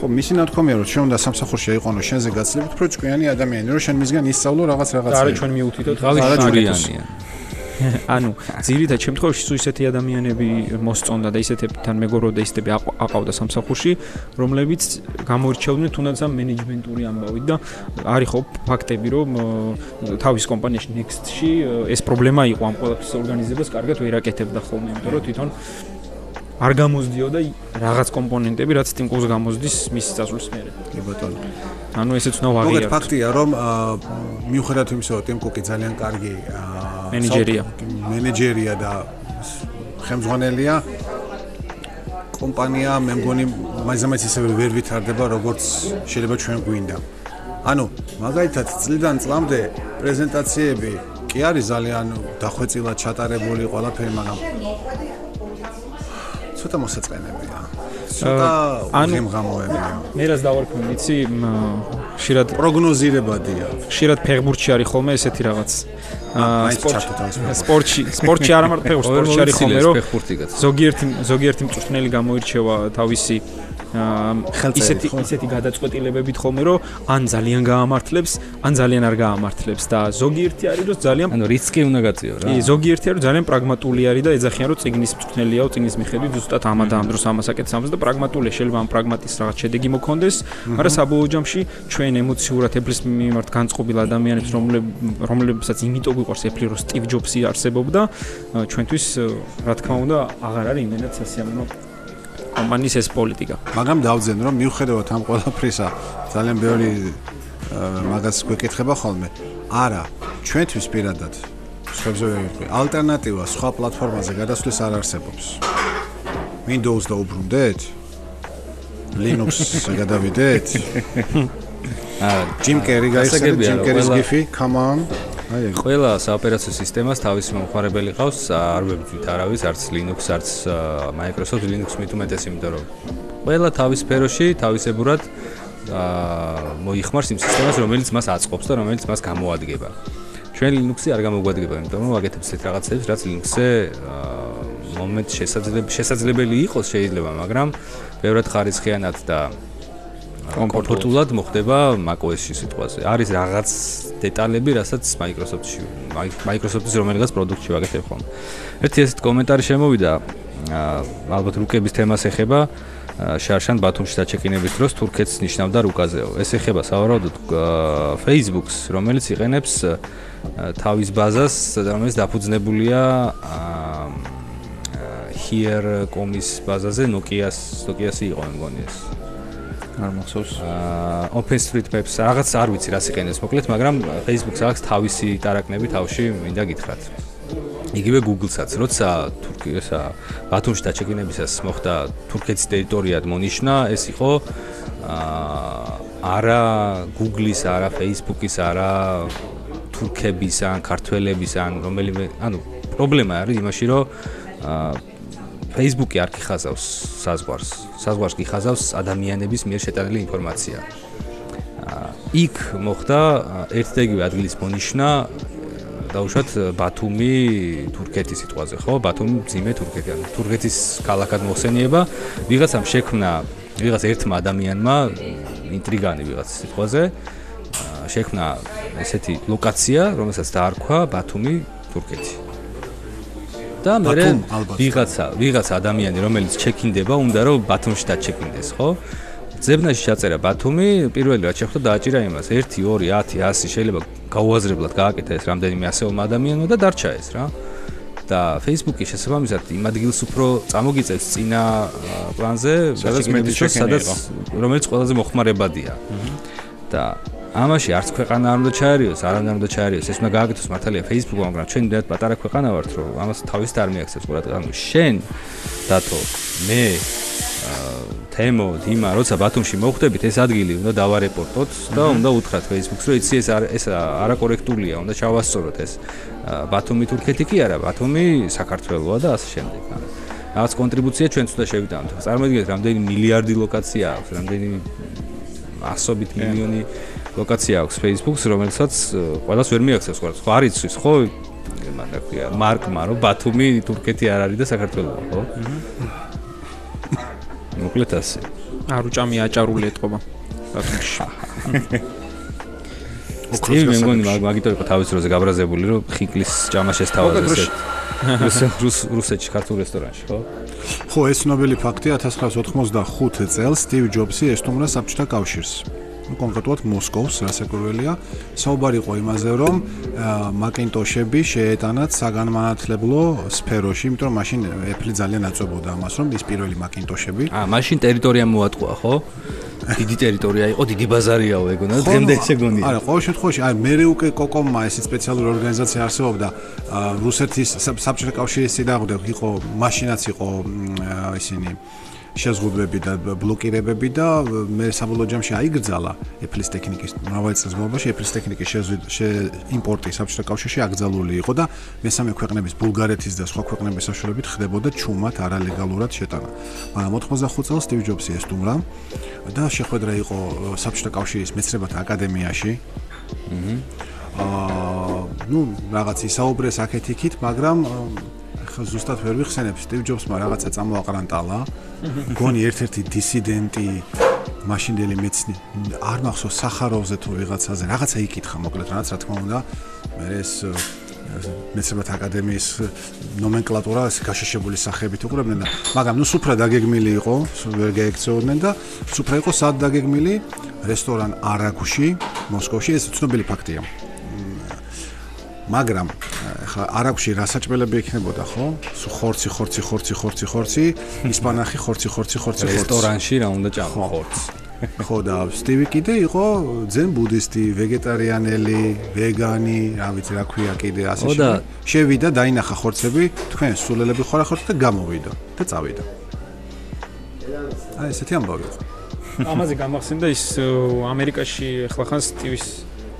C: ხო, მისი ნათქვამია რომ შენ უნდა სამსახურში აიყვანო შენზე გაცილებით უფრო ჭკვიანი ადამიანი, რომ შენ მისგან ისწავლო რაღაც რაღაცა.
A: არა ჩვენ მიუთითოთ
B: რაღაც ჭკვიანია.
A: ანუ ძირითადად შემთხვევაში სულ ისეთი ადამიანები მოსწონდა და ისეთებთან მეგობრობდა ისეთები აყავდა სამსახურში, რომლებიც გამორჩეოდნენ თუნდაც ამ მენეჯმენტური ამბავით და არის ხო ფაქტები, რომ თავის კომპანიაში Next-ში ეს პრობლემა იყო ამ ყველაფრის ორგანიზებას კარგად ვერ აკეთებდა ხოლმე, იმიტომ რომ თვითონ არ გამოზდიოდა რაღაც კომპონენტები, რაც Steam Cook-ს გამოზდის მის წასვლის მერე.
C: კი ბატონო.
A: ანუ ესეც უნდა ვაღიაროთ.
C: მოგეთ ფაქტია, რომ მიუხედავად იმისა, რომ Steam Cook-ი ძალიან კარგი
A: მენეჯერია.
C: მენეჯერია და ხელმძღვანელია. კომპანია მე მგონი მაინც ისე ვერ ვითარდება, როგორც შეიძლება ჩვენ გვინდა. ანუ მაგალითად წლიდან წლამდე პრეზენტაციები კი არის ძალიან დახვეწილად ჩატარებული ყველაფერი, მაგრამ ცოტა მოსაწყენებია. ცოტა უღიმღამოებია.
A: მე რას დავარქვი, იცი, ხშირად
C: პროგნოზირებადია.
A: ხშირად ფეხბურთში არის ხოლმე ესეთი რაღაც. აა სპორტში, სპორტში არ ამარტო ფეხბურთში, სპორტში არის ხოლმე რომ ზოგიერთი ზოგიერთი მწვრთნელი გამოირჩევა თავისი ისეთი ისეთი გადაწყვეტილებებით ხოლმე რომ ან ძალიან გაამართლებს, ან ძალიან არ გაამართლებს. და ზოგიერთი არის რომ ძალიან
B: ანუ რისკი უნდა გაწიო რა.
A: კი, ზოგიერთი არის რომ ძალიან პრაგმატული არის და ეძახიან რომ ციგნის მწვრთნელიაო, ციგნის მიხედვით ზუსტად ამა და ამ დროს ამას აკეთებს ამას და პრაგმატულია შეიძლება ამ პრაგმატის რაღაც შედეგი მოქონდეს, მაგრამ საბოლოო ჯამში ჩვენ ემოციურად ეფლის მიმართ განწყობილ ადამიანებს რომლებსაც იმიტომ გვიყვარს ეფლი რომ სტივ ჯობსი არსებობდა, ჩვენთვის რა თქმა უნდა აღარ არის იმენად სასიამოვნო კომპანიის ეს პოლიტიკა.
C: მაგრამ დავძენ რომ მიუხედავად ამ ყველაფრისა ძალიან ბევრი მაგას გვეკითხება ხოლმე. არა, ჩვენთვის პირადად სხვებზე ვიყრი. ალტერნატივა სხვა პლატფორმაზე გადასვლის არ არსებობს. Windows და უბრუნდეთ? Linux-ზე გადავიდეთ? აა, Jim Carrey გაიხსენე, Jim Carrey-ს გიფი, come on.
B: აი ყველა საოპერაციო სისტემას თავისი მომხმარებელი ყავს, არ ვებძვით არავის, არც Linux, არც Microsoft Linux მithumetes, იმიტომ რომ ყველა თავის სფეროში თავისებურად აა მოიხმარს იმ სისტემას, რომელიც მას აწყობს და რომელიც მას გამოადგება. ჩვენ Linux-ი არ გამოგვადგება, იმიტომ რომ ვაკეთებთ ეს რაღაცებს, რაც Linux-ზე მომენტ შესაძლებელი შესაძლებელი იყოს შეიძლება, მაგრამ ბევრად ხარისხიანად და კომფორტულად მოხდება macOS-ში სიტყვაზე. არის რაღაც დეტალები, რასაც Microsoft-ში, Microsoft-ის რომელიღაც პროდუქტში ვაკეთებ ხოლმე. ერთი ესეთ კომენტარი შემოვიდა, ალბათ რუკების თემას ეხება. შარშან ბათუმში დაჩეკინების დროს თურქეთს ნიშნავდა რუკაზეო. ეს ეხება სავარაუდოდ Facebook-ს, რომელიც იყენებს თავის ბაზას, რომელიც დაფუძნებულია here.com-ის ბაზაზე, Nokia-ს, Nokia-ს იყო მგონი ეს.
A: არ მახსოვს.
B: აა OpenStreetMaps რაღაც არ ვიცი რას იყენებს მოკლედ, მაგრამ Facebook-ს აქვს თავისი ტარაკნები თავში, მინდა გითხრათ. იგივე Google-საც, როცა თურქიასა ბათუმში დაჩეკინებისას მოხდა თურქეთის ტერიტორიად მონიშნა, ეს იყო აა არა Google-ის, არა Facebook-ის, არა თურქების ან ქართველების ან რომელიმე, ანუ პრობლემა არის იმაში, რომ აა Facebook-ი არ გიხაზავს საზღვარს. საზღვარს გიხაზავს ადამიანების მიერ შეტანილი ინფორმაცია. იქ მოხდა ერთ-ერთი ადგილის მონიშნა დაუშვათ ბათუმი თურქეთის სიტყვაზე, ხო? ბათუმი ძიმე თურქეთი, თურქეთის ქალაქად მოხსენიება. ვიღაცამ შექმნა ვიღაც ერთმა ადამიანმა ინტრიგანი ვიღაც სიტყვაზე შექმნა ესეთი ლოკაცია, რომელსაც დაარქვა ბათუმი თურქეთი. და მე ვიღაცა ვიღაცა ადამიანი რომელიც ჩეკინდება უნდა რომ ბათუმში დაჩეკინდეს ხო? ზებნაში ჩაწერა ბათუმი პირველი რაც შეხვდა დააჭირა იმას. 1 2 10 100 შეიძლება გაუაზრებლად გააკეთა ეს რამდენიმე ასეულმა ადამიანმა და დარჩა ეს რა. და Facebook-ი შესაბამისად იმ ადგილს უფრო წამოგიწევს წინა პლანზე სადაც მეტი სადაც რომელიც ყველაზე მოხმარებადია. და ამაში არც ქვეყანა არ უნდა ჩაერიოს, არ უნდა ჩაერიოს, ეს უნდა გააკეთოს მართალია Facebook-მა, მაგრამ ჩვენ მეტად პატარა ქვეყანა ვართ, რომ ამას თავის არ მიაქცევს ყურადღება. ანუ შენ დათო, მე თემო, დიმა, როცა ბათუმში მოხვდებით, ეს ადგილი უნდა დავარეპორტოთ და უნდა უთხრათ Facebook-ს, რომ იცი ეს ეს არაკორექტულია, უნდა ჩავასწოროთ ეს. ბათუმი თურქეთი კი არა, ბათუმი საქართველოა და ასე შემდეგ. რაღაც კონტრიბუცია ჩვენც უნდა შევიტანოთ. წარმოიდგინეთ, რამდენი მილიარდი ლოკაცია აქვს, რამდენი ასობით მილიონი ლოკაცია აქვს Facebook-ს, რომელსაც ყველას ვერ მიაქცევს ყველა. ხო არ იცის, ხო? მაგაკია მარკმა, რომ ბათუმი თურქეთი არ არის და საქართველოა, ხო? მოკლედ ასე.
A: არ უჭამი აჭარული ეთყობა ბათუმში.
B: სტივი მე მგონი მაგიტო იყო თავის დროზე გაბრაზებული, რომ ხიკლის ჭამა შესთავაზეს ეს რუს რუსეთში ქართულ რესტორანში, ხო?
C: ხო, ეს ნობელი ფაქტია 1985 წელს სტივ ჯობსი ესტუმრა საბჭოთა კავშირს. კონკრეტულად მოსკოვს, რასაკვირველია, საუბარი იყო იმაზე, რომ მაკინტოშები შეეტანათ საგანმანათლებლო სფეროში, იმიტომ რომ მაშინ Apple ძალიან აწვებოდა ამას, რომ ის პირველი მაკინტოშები.
B: აა, მაშინ ტერიტორია მოატყუა, ხო? დიდი ტერიტორია იყო, დიდი ბაზარიაო ეგონა, დღემდე ესე გონია.
C: არა, ყოველ შემთხვევაში, აი მე უკვე კოკომა ეს სპეციალური ორგანიზაცია არსებობდა, რუსეთის საბჭოთა კავშირის წინააღმდეგ იყო, მაშინაც იყო ისინი შეზღუდვები და ბლოკირებები და მე საბოლოო ჯამში აიგრძალა Apple-ის ტექნიკის მრავალი წლის განმავლობაში Apple-ის ტექნიკის იმპორტი საბჭოთა კავშირში აკრძალული იყო და მესამე ქვეყნების ბულგარეთის და სხვა ქვეყნების საშუალებით ხდებოდა ჩუმად არალეგალურად შეტანა. მაგრამ 85 წელს Steve Jobs-ი ესტუმრა და შეხვედრა იყო საბჭოთა კავშირის მეცნიერებათა აკადემიაში. აა ну რაღაც ისაუბრეს აქეთ-იქით, მაგრამ ზუსტად ვერ ვიხსენებ Steve Jobs-მა რაღაცა წამოაყრანტალა. გონი ერთ-ერთი დისიდენტი მაშინდელი მეცნი არ მახსოვს სახაროვზე თუ ვიღაცაზე რაღაცა იკითხა მოკლედ რაც რა თქმა უნდა მე ეს მეცნიერებათა აკადემიის ნომენკლატურა ეს გაშიშებული სახეებით უყურებდნენ და მაგრამ ნუ სუფრა დაგეგმილი იყო ვერ გაიქცეოდნენ და სუფრა იყო სად დაგეგმილი რესტორან არაგუში მოსკოვში ეს ცნობილი ფაქტია მაგრამ ხა არაგუში რა საჭმელები იქნებოდა ხო ხორცი ხორცი ხორცი ხორცი ხორცი ისპანახი ხორცი ხორცი ხორცი
B: რესტორანში რა უნდა ჭამო ხორცი
C: ხო და სტივი კიდე იყო ძენ ბუდისტი, ვეგეტარიანელი, ვეგანი, რა ვიცი რა ქვია კიდე ასე შემდეგ. შევიდა, დაინახა ხორცები, თქვენ სულელები ხარ ახორცი და გამოვიდა და წავიდა. აი ესეთი ამბავი იყო.
A: ამაზე გამახსენდა ის ამერიკაში ახლა ხან სტივის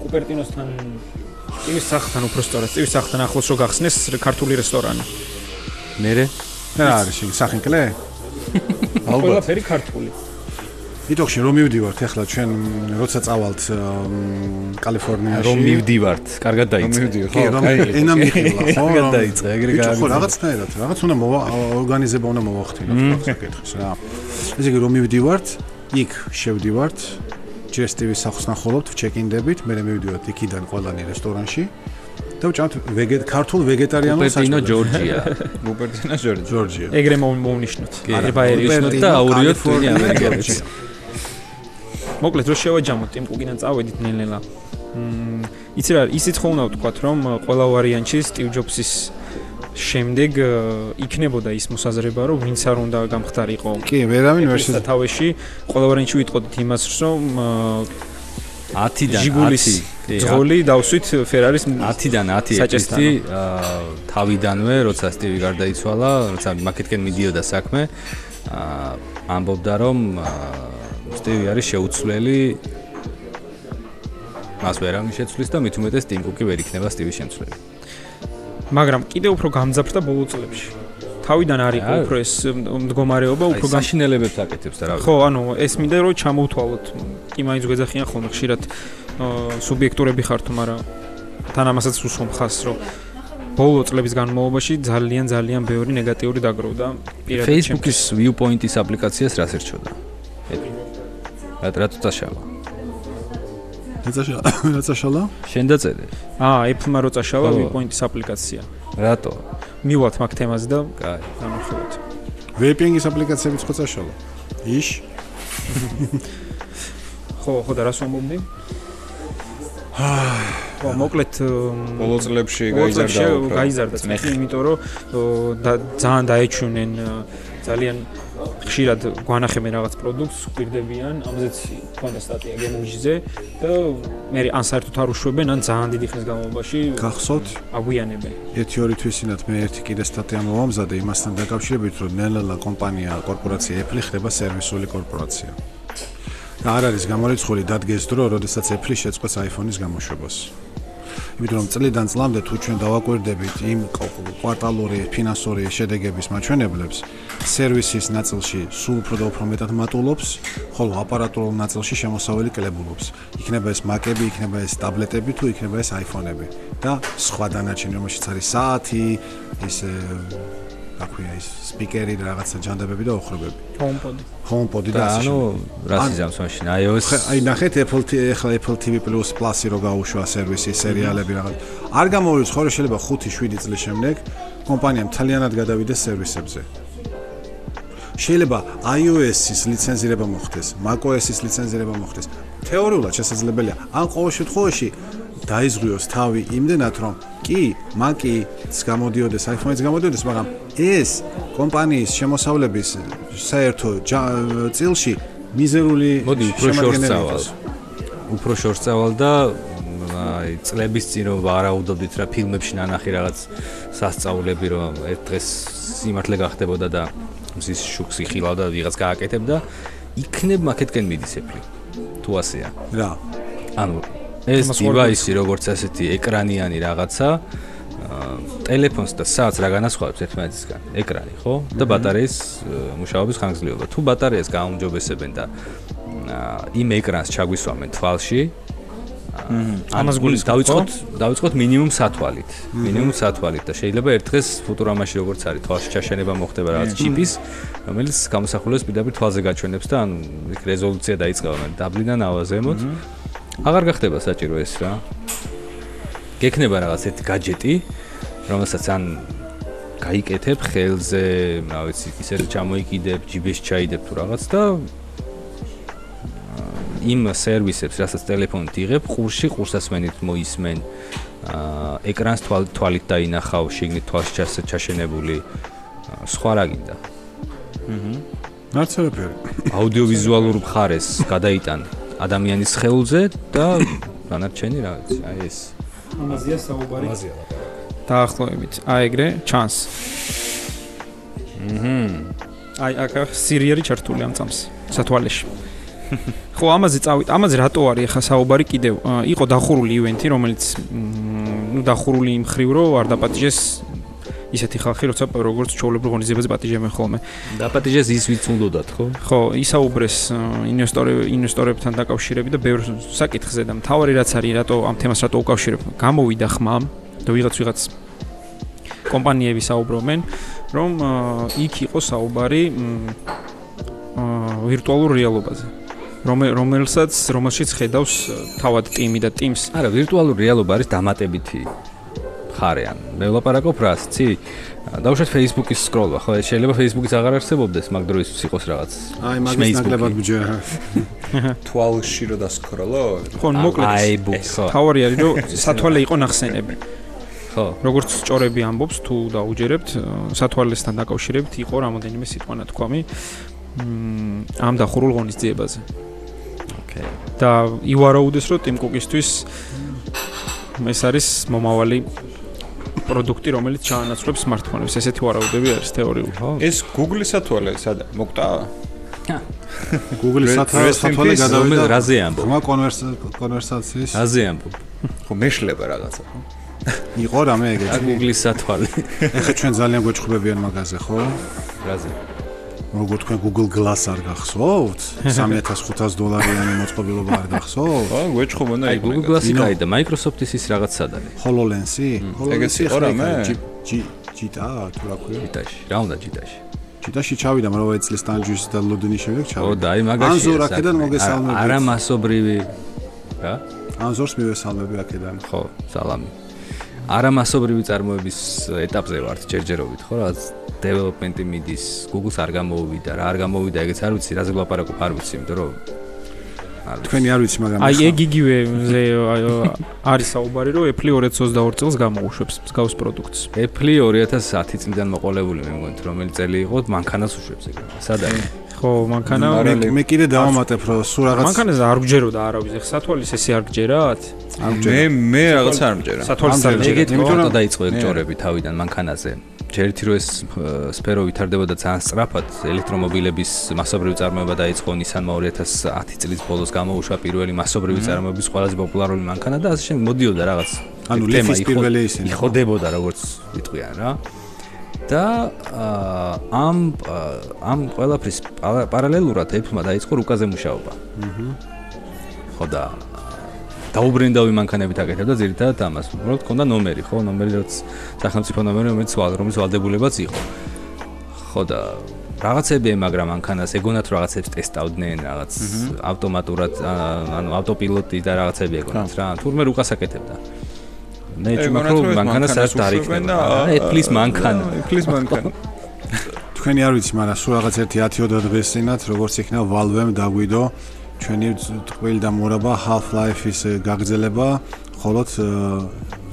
A: კუპერტინოსთან სტივის სახლთან უფრო სწორად, სტივის სახლთან ახლოს რო გახსნეს ქართული რესტორანი.
B: მერე?
C: რა არის ის სახინკლე?
A: ალბათ. ყველაფერი ქართული.
C: იტოქში რომ მივდივართ ახლა ჩვენ როცა წავალთ კალიფორნიაში
B: რომ მივდივართ კარგად დაიწყე
C: ხო აი ენა მიხილა
B: ხო კარგად დაიწყე ეგრე
C: გაიგე ხო რაღაცნაირად რაღაც უნდა ორგანიზება უნდა მოვახდინოთ საკითხს რა ესე იგი რომ მივდივართ იქ შევდივართ ჯესტივის სახლს ნახულობთ ჩეკინდებით მე მივდივართ იქიდან ყველანი რესტორანში და ვჭამთ ვეგეტ ქართულ ვეგეტარიანულ
B: უპერტინო ჯორჯია.
D: უპერტინო ჯორჯია.
A: ეგრე მოვნიშნოთ.
B: არბაერიოს და აურიო თუნი ამერიკაში.
A: მოკლედ რო შევაჯამოთ იმ კუგიდან წავედით ნელ-ნელა. მმ იცი რა, ისიც ხო უნდა ვთქვათ, რომ ყველა ვარიანტში Steve Jobs-ის შემდეგ э, იქნებოდა ის მოსაზრება, რომ ვინც არ უნდა გამختارიყო.
C: კი, ვერავინ ვერ
A: შეძლო. სათავეში ყოველგვარენში ვიტყოდით იმას, რომ э,
B: 10-დან
A: 10 ძღოლი დავსვით ფერარის
B: 10-დან 10 ეჭისტი თავიდანვე, როცა სტივი გარდაიცვალა, როცა მაკეთკენ მიდიოდა საქმე, ამბობდა რომ სტივი არის შეუცვლელი მას ვერავინ შეცვლის და მით უმეტეს ტიმ კუკი ვერ იქნება სტივის შემცვლელი.
A: მაგრამ კიდე უფრო გამძაფრდა ბოლო წლებში. თავიდან არის უფრო ეს მდგომარეობა უფრო
B: გაშინელებებს აკეთებს და რა
A: ვიცი. ხო, ანუ ეს მინდა რომ ჩამოვთვალოთ. კი მაინც გვეძახიან ხოლმე ხშირად სუბიექტურები ხართ, მაგრამ თან ამასაც უსვამხას, რომ ბოლო წლების განმავლობაში ძალიან ძალიან ბევრი ნეგატიური დაგროვდა
B: პირადად Facebook-ის Viewpoint-ის აპლიკაციას რას ერჩოდა? რა რა წაშალა
C: რა რა წაშალა
B: შენ დაწერე.
A: აა Apple-მა რო წაშალა Viewpoint-ის აპლიკაცია.
B: რატო?
A: მივალთ მაგ თემაზე და
B: კაი.
A: განახილოთ
C: Vaping-ის აპლიკაციებიც ხო წაშალა იშ?
A: ხო ხო და რას ვამბობდი? აა ხო მოკლედ
D: ბოლო წლებში გაიზარდა
A: გაიზარდა იმიტომ რომ ძალიან დაეჩვენენ ძალიან ხშირად გვანახებენ რაღაც პროდუქტს, გვირდებიან, ამაზეც თქვენდა სტატია გემუჟიზე და მე ან საერთოდ არ უშვებენ, ან ძალიან დიდი ხნის განმავლობაში
C: გახსოვთ?
A: აგვიანებენ.
C: ერთი ორი თვისინათ მე ერთი კიდე სტატია მოვამზადე იმასთან დაკავშირებით, რომ ნელა კომპანია, კორპორაცია Apple ხდება სერვისული კორპორაცია. და არ არის გამორიცხული დადგეს დრო, როდესაც Apple შეწყვეტს iPhone-ის გამოშვებას. იმიტომ რომ წლიდან წლამდე თუ ჩვენ დავაკვირდებით იმ კვარტალური ფინანსური შედეგების მაჩვენებლებს, სერვისის ნაწილში სულ უფრო და უფრო მეტად მატულობს, ხოლო აპარატურულ ნაწილში შემოსავალი კლებულობს. იქნება ეს მაკები, იქნება ეს ტაბლეტები თუ იქნება ეს iPhone-ები და სხვა დანარჩენი, რომელშიც არის საათი, ის აქვია ის სპიკერი და რაღაცა ჯანდაბები და ოხრობები.
A: HomePod.
C: HomePod და
B: ანუ რა სიზამს მაშინ iOS.
C: აი ნახეთ Apple TV ახლა Apple TV Plus Plus-ი რო გაუშვა სერვისი, სერიალები რაღაც. არ გამოვიდეს ხოლმე შეიძლება 5-7 წლის შემდეგ კომპანია მთლიანად გადავიდეს სერვისებზე. შეიძლება iOS-ის ლიცენზირება მოხდეს, macOS-ის ლიცენზირება მოხდეს. თეორიულად შესაძლებელია. ან ყოველ შემთხვევაში დაიზღვიოს თავი იმდენად რომ კი Mac-იც გამოდიოდეს, iPhone-იც გამოდიოდეს, მაგრამ ეს კომპანიის შემოსავლების საერთო წილში მიზერული
B: მოდი უფრო შორსავალ. უფრო შორსავალ და აი წლების წინ რომ ვარაუდობდით რა ფილმებში ნანახი რაღაც სასწაულები რომ ერთ დღეს სიმართლე გახდებოდა და მზის შუქს იხილავ და ვიღაც გააკეთებ და იქნებ მაკეთკენ მიდის ეფლი. თუ ასეა.
C: რა.
B: ანუ ეს დივაისი როგორც ასეთი ეკრანიანი რაღაცა ტელეფონს და საათს რა განასხვავებს ერთმანეთისგან? ეკრანი, ხო? და ბატარეის მუშაობის ხანგრძლივობა. თუ ბატარეას გაუმჯობესებენ და იმ ეკრანს ჩაგვისვამენ თვალში,
A: ამას გულის
B: დავიწყოთ დავიწყოთ მინიმუმ სათვალით. მინიმუმ სათვალით და შეიძლება ერთ დღეს ფუტურამაში როგორც არის თვალში ჩაშენება მოხდება რაღაც ჩიპის რომელიც გამოსახულებს პირდაპირ თვალზე გაჩვენებს და ანუ რეზოლუცია დაიწყება მე დაბლიდან ავაზემოთ აღარ გახდება საჭირო ეს რა. გექნება რაღაც ერთ gadget-ი, რომელსაც ან გაიკეთებ ხელზე, რა ვიცი, ისე ჩამოიკიდებ, ჯიბეში ჩაიდებ თუ რაღაც და იმ სერვისებს, რასაც ტელეფონით იღებ, ყურში ყურსასმენით მოისმენ. აა ეკრანს თვალით დაინახავ, შიგნით თვალში ჩაშენებული სხვა რა გინდა.
C: აჰა. ნაცნობი.
B: აუდიოვიზუალურ მხარეს გადაიტანე. ადამიანის ხეულზე და განარჩენი რა ვიცი, აი ეს.
A: ამაზია საუბარი. ამაზია. დაახლოებით. აი ეგრე ჩანს. აჰა. აი აკა სირიერი ჩართული ამ წამს სათვალეში. ხო, ამაზე წავით. ამაზე რატო არის ახლა საუბარი კიდევ? იყო დახურული ივენთი, რომელიც ნუ დახურული იმ ხრივ რო არ დაპატიჟეს ისეთი ხალხი, როცა როგორც ჩაოლებრო ღონისძიებაზე პატიჟებენ ხოლმე.
B: დაპატიჟეს ის ვიც უნდათ, ხო?
A: ხო, ისაუბრეს ინვესტორები, ინვესტორებთან დაკავშირებით და ბევრ საკითხზე და მთავარი რაც არის, რატო ამ თემას რატო უკავშირებ? გამოვიდა ხმა და ვიღაც ვიღაც კომპანიები საუბრობენ, რომ იქ იყო საუბარი აა ვირტუალურ რეალობაზე. რომელსაც რომელშიც ხედავს თავად ტიმი და ტიმს.
B: არა, ვირტუალური რეალობა არის დამატებითი ხარიან. მე ვლაპარაკობ რას, ცი? დაუშვათ Facebook-ის სკროლვა, ხო, შეიძლება Facebook-იც აღარ არსებობდეს, მაგ დროისთვის იყოს რაღაც.
C: აი, მაგის ნაკლებად ბიჭო.
D: თვალში რო დასკროლო?
A: ხო, მოკლედ. თავარი არის, რომ სათვალე იყო ნახსენები.
B: ხო.
A: როგორც სწორები ამბობს, თუ დაუჯერებთ, სათვალესთან დაკავშირებით იყო რამოდენიმე სიტყვა ნათქვამი. მ ამ დახურულ ღონისძიებაზე.
B: ოკეი.
A: და ივარაუდეს რომ ტიმ კუკისთვის ეს არის მომავალი პროდუქტი, რომელიც ჩაანაცვლებს smartphone-ებს. ესეთი ვარაუდები არის თეორიული. ხო?
D: ეს Google-ის სათვალე სადა მოკვდა?
C: Google-ის სათვალე გადავიდა
B: რაზე ამბობ?
C: ხმა კონვერსაციის.
B: რაზე ამბობ?
D: ხო მეშლება რაღაცა, ხო?
C: იყო რამე ეგეთი?
B: Google-ის სათვალე.
C: ეხა ჩვენ ძალიან გვეჭხბებიან მაგაზე, ხო?
B: რაზე?
C: როგორ თქვენ Google Glass არ გახსოვთ? 3500 დოლარიანი მოწყობილობა არ გახსოვთ?
D: ხო, გვეჭხობონა
B: აი Google Glass-ი კაი და Microsoft-ის ის რაღაც სადარი.
C: HoloLens-ი?
D: HoloLens-ი ხო რამე?
C: ჯიტა, თუ რა ქვია?
B: ჯიტაში. რა უნდა ჯიტაში?
C: ჯიტაში ჩავიდა, მაგრამ რა წლის ტანჯვის და ლოდნის შემდეგ ჩავიდა.
B: ო და აი მაგაში.
C: ანზორ აქედან მოგესალმები.
B: არა მასობრივი. რა?
C: ანზორს მივესალმები აქედან.
B: ხო, სალამი. არა მასობრივი წარმოების ეტაპზე ვართ ჯერჯერობით, ხო, რაღაც development-ი მიდის, Google-ს არ გამოუვიდა, რა არ გამოუვიდა, ეგეც არ ვიცი, რაზე ვლაპარაკობ, არ ვიცი, იმიტომ რომ
C: თქვენი არ ვიცი, მაგრამ
A: აი ეგ იგივე არის საუბარი, რომ Apple 2022 წელს გამოუშვებს მსგავს პროდუქტს.
B: Apple 2010 წლიდან მოყოლებული მე მგონი, რომელი წელი იყო, მანქანას უშვებს ეგ. სად არის?
A: ხო, მანქანა
C: მე კიდე დავამატებ, რომ სულ რაღაც
A: მანქანაზე არ გჯეროდა არავის, ეხ სათვალის ესე არ გჯერათ?
D: მე მე რაღაც არ მჯერა.
A: სათვალის არ
B: გჯერა, იმიტომ რომ დაიწყო ჯორები თავიდან მანქანაზე. ჯერითი რო ეს სფერო ვითარდებოდა ძალიან სწრაფად, ელექტრომობილების მასობრივი წარმოება დაიწყო Nissan 2010 წლის ბოლოს გამოუშვა პირველი მასობრივი წარმოების ყველაზე პოპულარული მანქანა და ასე შემდეგ მოდიოდა რაღაც
C: ანუ ლიფის პირველი ისინი
B: იხოდებოდა როგორც ვიტყვიან რა. და ამ ამ ყველაფრის პარალელურად Apple-მა დაიწყო რუკაზე მუშაობა. აჰა. ხო და დაუბრენდავი მანქანებით აკეთებდა ძირითადად ამას. უბრალოდ ქონდა ნომერი, ხო, ნომერი რაც სახელმწიფო ნომერი, რომელიც რომის ვალდებულებაც იყო. ხო და რაღაცები, მაგრამ მანქანას ეგონათ რაღაცებს ტესტავდნენ, რაღაც ავტომატურად, ანუ ავტოპილოტი და რაღაცები ეგონათ რა. თურმე რუკას აკეთებდა. მე ჩუმაქრო მანქანას არ დაიქნება. Apple-ის მანქანა,
D: Apple-ის მანქანა.
C: თქვენი არ ვიცი, მაგრამ სულ რაღაც ერთი 10-20 დღეს წინათ, როგორც იქნება Valve-ემ დაგვიდო. ჩვენი ტყვილი და მორაბა Half-Life-ის გაგრძელება, ხოლო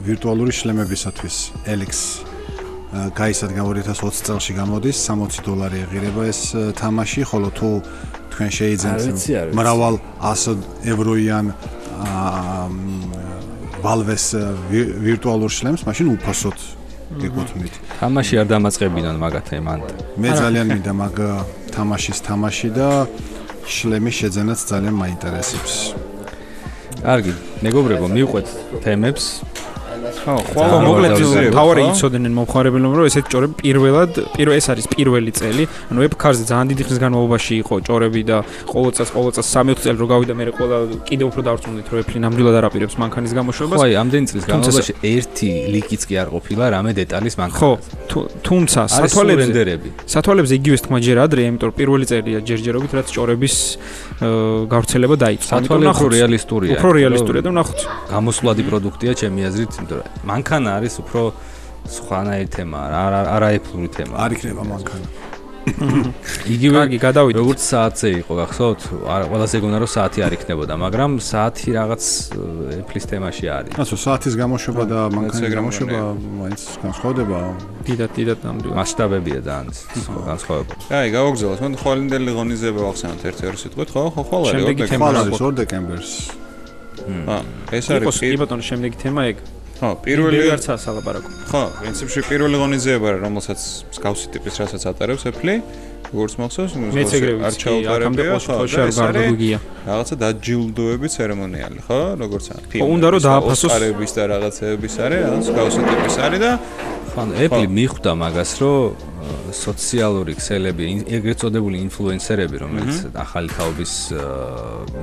C: ვირტუალური შლემებისათვის. Alex გაისადგა 2020 წელს გამოდის 60 დოლარი ეღირება ეს თამაში, ხოლო თუ თქვენ შეიძლება მრავალ 100 ევროიან Valve-ს ვირტუალურ შლემს, მაშინ უფასოდ გეკუთვნით.
B: თამაში არ დამაწყებინონ მაგათე მან.
C: მე ძალიან მინდა მაგ თამაშის თამაში და შლემის შეძენაც ძალიან მაინტერესებს.
B: კარგი, მეგობრებო, მივყვეთ თემებს.
A: ხო, ხო, მოკლედ თავარი იცოდნენ მომხარებელნი, რომ ესეთი ჭორები პირველად, პირველ ეს არის პირველი წელი, ანუ ვებქარზე ძალიან დიდი ხნის განმავლობაში იყო ჭორები და ყოველ წელს ყოველ წელს 3-4 წელი რო გავიდა მე ყველა კიდევ უფრო დავრწმუნდით, რომ ეფლი ნამდვილად არ აპირებს მანქანის გამოშვებას.
B: ხო, აი, ამდენი წლის განმავლობაში ერთი ლიკიც კი არ ყოფილა რამე დეტალის მანქანა.
A: ხო, თუ- თუმცა
B: სათვალებზე
A: სათვალებზე
B: რენდერები.
A: სათვალებზე იგივეს თქმა ჯერ ადრე, იმიტომ რომ პირველი წერია ჯერჯერობით, რაც ჭორების გავრცელება დაიწყო. ამიტომ
B: სათვალე უფრო
A: ნახოთ.
B: რეალისტურია.
A: უფრო რეალისტურია და ნახოთ.
B: გამოსვლადი პროდუქტია ჩემი აზრით, იმიტომ რომ მანქანა არის უფრო სხვანაირი თემა, არა არა ეფლური თემა.
C: არ იქნება მანქანა.
B: იგივე
A: კარგი, გადავიდეთ.
B: როგორც საათზე იყო, გახსოვთ? ყველაზე გონა რომ საათი არ იქნებოდა, მაგრამ საათი რაღაც ეფლის თემაში არის.
C: ასე საათის გამოშვება და მანქანის გამოშვება მაინც განსხვავდება.
A: დიდად დიდად ნამდვილად.
B: მასშტაბებია ძალიან განსხვავებული.
D: აი, გავაგზავნოთ. მან ხვალინდელი ღონისძიება ვახსენოთ ერთ-ერთ სიტყვით, ხო? ხო, ხვალ არის.
A: შემდეგი
D: ორ
A: თემა
C: ხვალ
A: რა
C: არის
A: იყო?
C: 2 დეკემბერს.
D: აა, ეს არის
A: კი ბატონო, შემდეგი თემა ეგ.
D: ხო,
A: პირველი არც ასალაბარაკო.
D: ხო, პრინციპში პირველი ღონისძიება რა, რომელსაც მსგავსი ტიპის რასაც ატარებს ეფლი, როგორც მახსოვს,
A: მეც ეგრე
D: არ ჩაუტარებია, ხო,
A: არ გარდაგიგია.
D: რაღაცა დაჯილდოების ცერემონიალი, ხო? როგორც ამ
A: უნდა რომ დააფასოს-
D: ოსკარების და რაღაცეების არის, რაღაც მსგავსი ტიპის არის და
B: ხან ეფლი მიხვდა მაგას, რომ სოციალური ქსელები, ეგრეთ წოდებული ინფლუენსერები, რომელიც ახალი თაობის აა,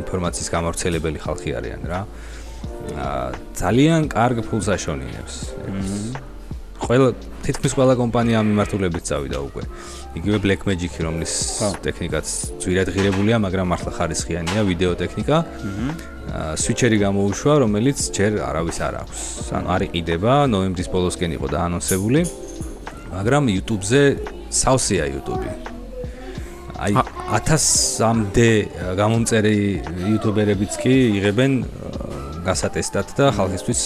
B: ინფორმაციის გამავრცელებელი ხალხი არიან რა. აა, ძალიან კარგ ფულს აშონინებს. ყველა თითქმის ყველა კომპანია ამ მიმართულებით წავიდა უკვე. იგივე Black Magic-ი, რომლის ტექნიკაც ძვირად ღირებულია, მაგრამ მართლა ხარისხიანია ვიდეო ტექნიკა. აა, switcher-ი გამოუშვა, რომელიც ჯერ არავის არ აქვს. ანუ არ იყიდება, ნოემბრის ბოლოსკენ იყო დაანონსებული. მაგრამ YouTube-ზე სავსეა YouTube-ი. აი 1000-მდე გამომწერი იუთუბერებიც კი იღებენ გასატესტად და ხალხისთვის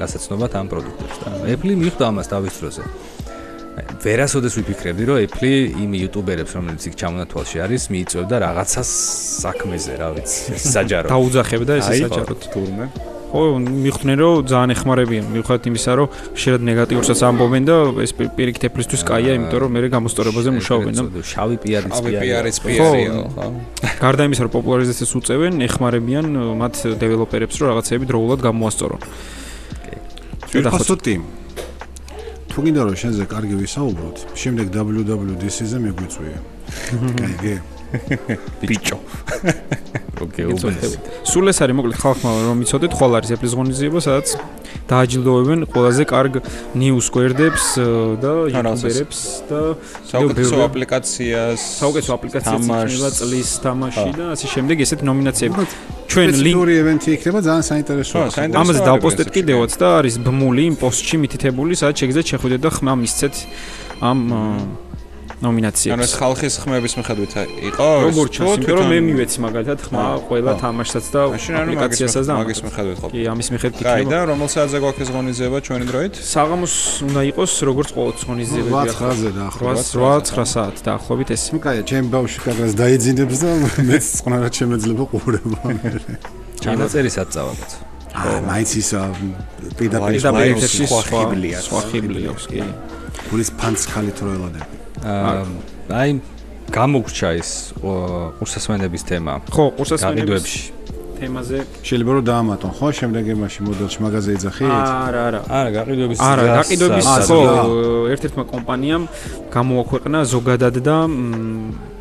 B: გასაცნობად ამ პროდუქტებს და Apple მიხვდა ამას თავის დროზე. აი, ვერასოდეს ვიფიქრებდი, რომ Apple იმ იუთუბერებს, რომელიც იქ ჩამონათვალში არის, მიიწევდა რაღაცას საქმეზე, რა ვიცი, საჯარო.
A: დაუძახებდა ეს
B: აი,
A: საჯაროდ.
D: თურმე
A: ხო, მიხვდნენ რომ ძალიან ეხმარებიან, მიუხედავად იმისა, რომ შეიძლება ნეგატიურსაც ამბობენ და ეს პი- პირიქით ეფლისთვის კაია, იმიტომ რომ მე გამოსტორებაზე მუშაობენ და
B: შავი პიარიც
D: ავი
B: კი
D: პიარის
B: არის.
D: პიარიო, ხო?
A: გარდა იმისა, რომ პოპულარიზაციას უწევენ, ეხმარებიან მათ დეველოპერებს, რომ რაღაცები დროულად გამოასწორონ.
C: ფირფასო ტიმ. თუ გინდა რომ შენზე კარგი ვისაუბროთ, შემდეგ WWDC-ზე მიგვიწვია. კაიგე.
D: ბიჭო.
B: ოკეი, უბნეს.
A: სულ ეს არის მოკლედ ხალხმა რომ იცოდეთ, ხოლ არის ეფლის ღონისძიება, სადაც დააჯილდოვებენ ყველაზე კარგ news square-დებს ö, და. YouTuber-ებს და
D: საუკეთესო აპლიკაციას
A: საუკეთესო აპლიკაციაც
D: თამაშს.
A: იქნება წლის თამაში და ასე შემდეგ ესეთ ნომინაციები. ჩვენ
C: ჩვენ
A: ლინკ
C: ლინკი ევენთი იქნება ძალიან საინტერესო.
D: ხო, საინტერესო.
A: ამაზე დავპოსტეთ კიდევაც და არის ბმული იმ პოსტში მითითებული, სადაც შეგიძლიათ შეხვიდეთ და ხმა მისცეთ ამ ö,
D: ანუ
A: ნომინაციებს.
D: ეს ხალხის ხმების მიხედვით იყო
A: როგორ
D: ეს,
A: ჩანს,
D: თუ
A: იმიტომ რომ მე მივეცი მაგალითად ხმა ყველა თამაშსაც და აპლიკაციასაც და
D: მაგის მიხედვით ხო
A: კი, ამის მიხედვით
D: კაი
A: იქნება.
D: და რომელ საათზე გვაქვს ეს ღონისძიება ჩვენი დროით
A: საღამოს უნდა იყოს როგორც ყოველთვის ღონისძიებები
C: 8-9-ზე დაახლოებით.
A: 8-9 საათ დაახლოებით ეს.
C: ნუ კაია, ჩემ ბავშვი კარგას დაიძინებს და მეც წყნარად შემეძლება ყურება.
B: ჩანაწერისაც წავაგეთ.
C: აა, მაინც ის ა, პირდაპირ
A: და ერთ-ერთი
D: სხვა ხიბლია,
A: სხვა ხიბლი აქვს კი.
C: გულის ფანც ხალით რო ელოდები.
B: აა, აი გამოგრჩა ო, ყურსასმენების თემა
A: ხო, ყურსასმენების თემაზე
C: შეიძლება რომ დაამატონ, ხო, შემდეგ ემაში მოდელში მაგაზე ეძახით?
A: არა, არა.
B: არა, გაყიდვების
A: არა, გაყიდვების ხო, ერთ-ერთმა კომპანიამ გამოაქვეყნა ზოგადად და მ,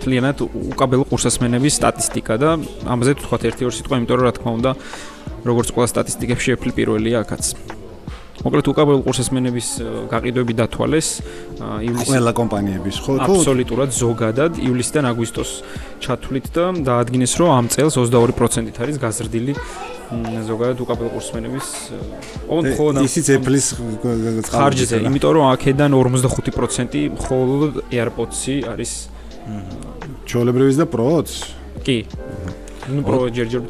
A: მთლიანად უკაბელო ყურსასმენების სტატისტიკა და ამაზე თქვათ ერთი-ორი სიტყვა, იმიტომ რომ რა თქმა უნდა, როგორც ყველა სტატისტიკებში ეფლი პირველია აქაც. მოკლედ უკაბელო ყურსასმენების ö, გაყიდვები დათვალეს ივლისის
C: ყველა კომპანიების, ხო, თუ
A: აბსოლუტურად ზოგადად ივლისიდან აგვისტოს ჩათვლით და დაადგინეს რომ ამ წელს 22%-ით არის გაზრდილი ზოგადად უკაბელო ყურსმენების ოღონდ ხო და
C: ისიც Apple-ის
A: ხარჯზე, იმიტომ რომ აქედან 45% მხოლოდ AirPods-ი არის
C: ჩოლებრივის და Pro-ც.
A: კი. ნუ პრო ჯერჯერ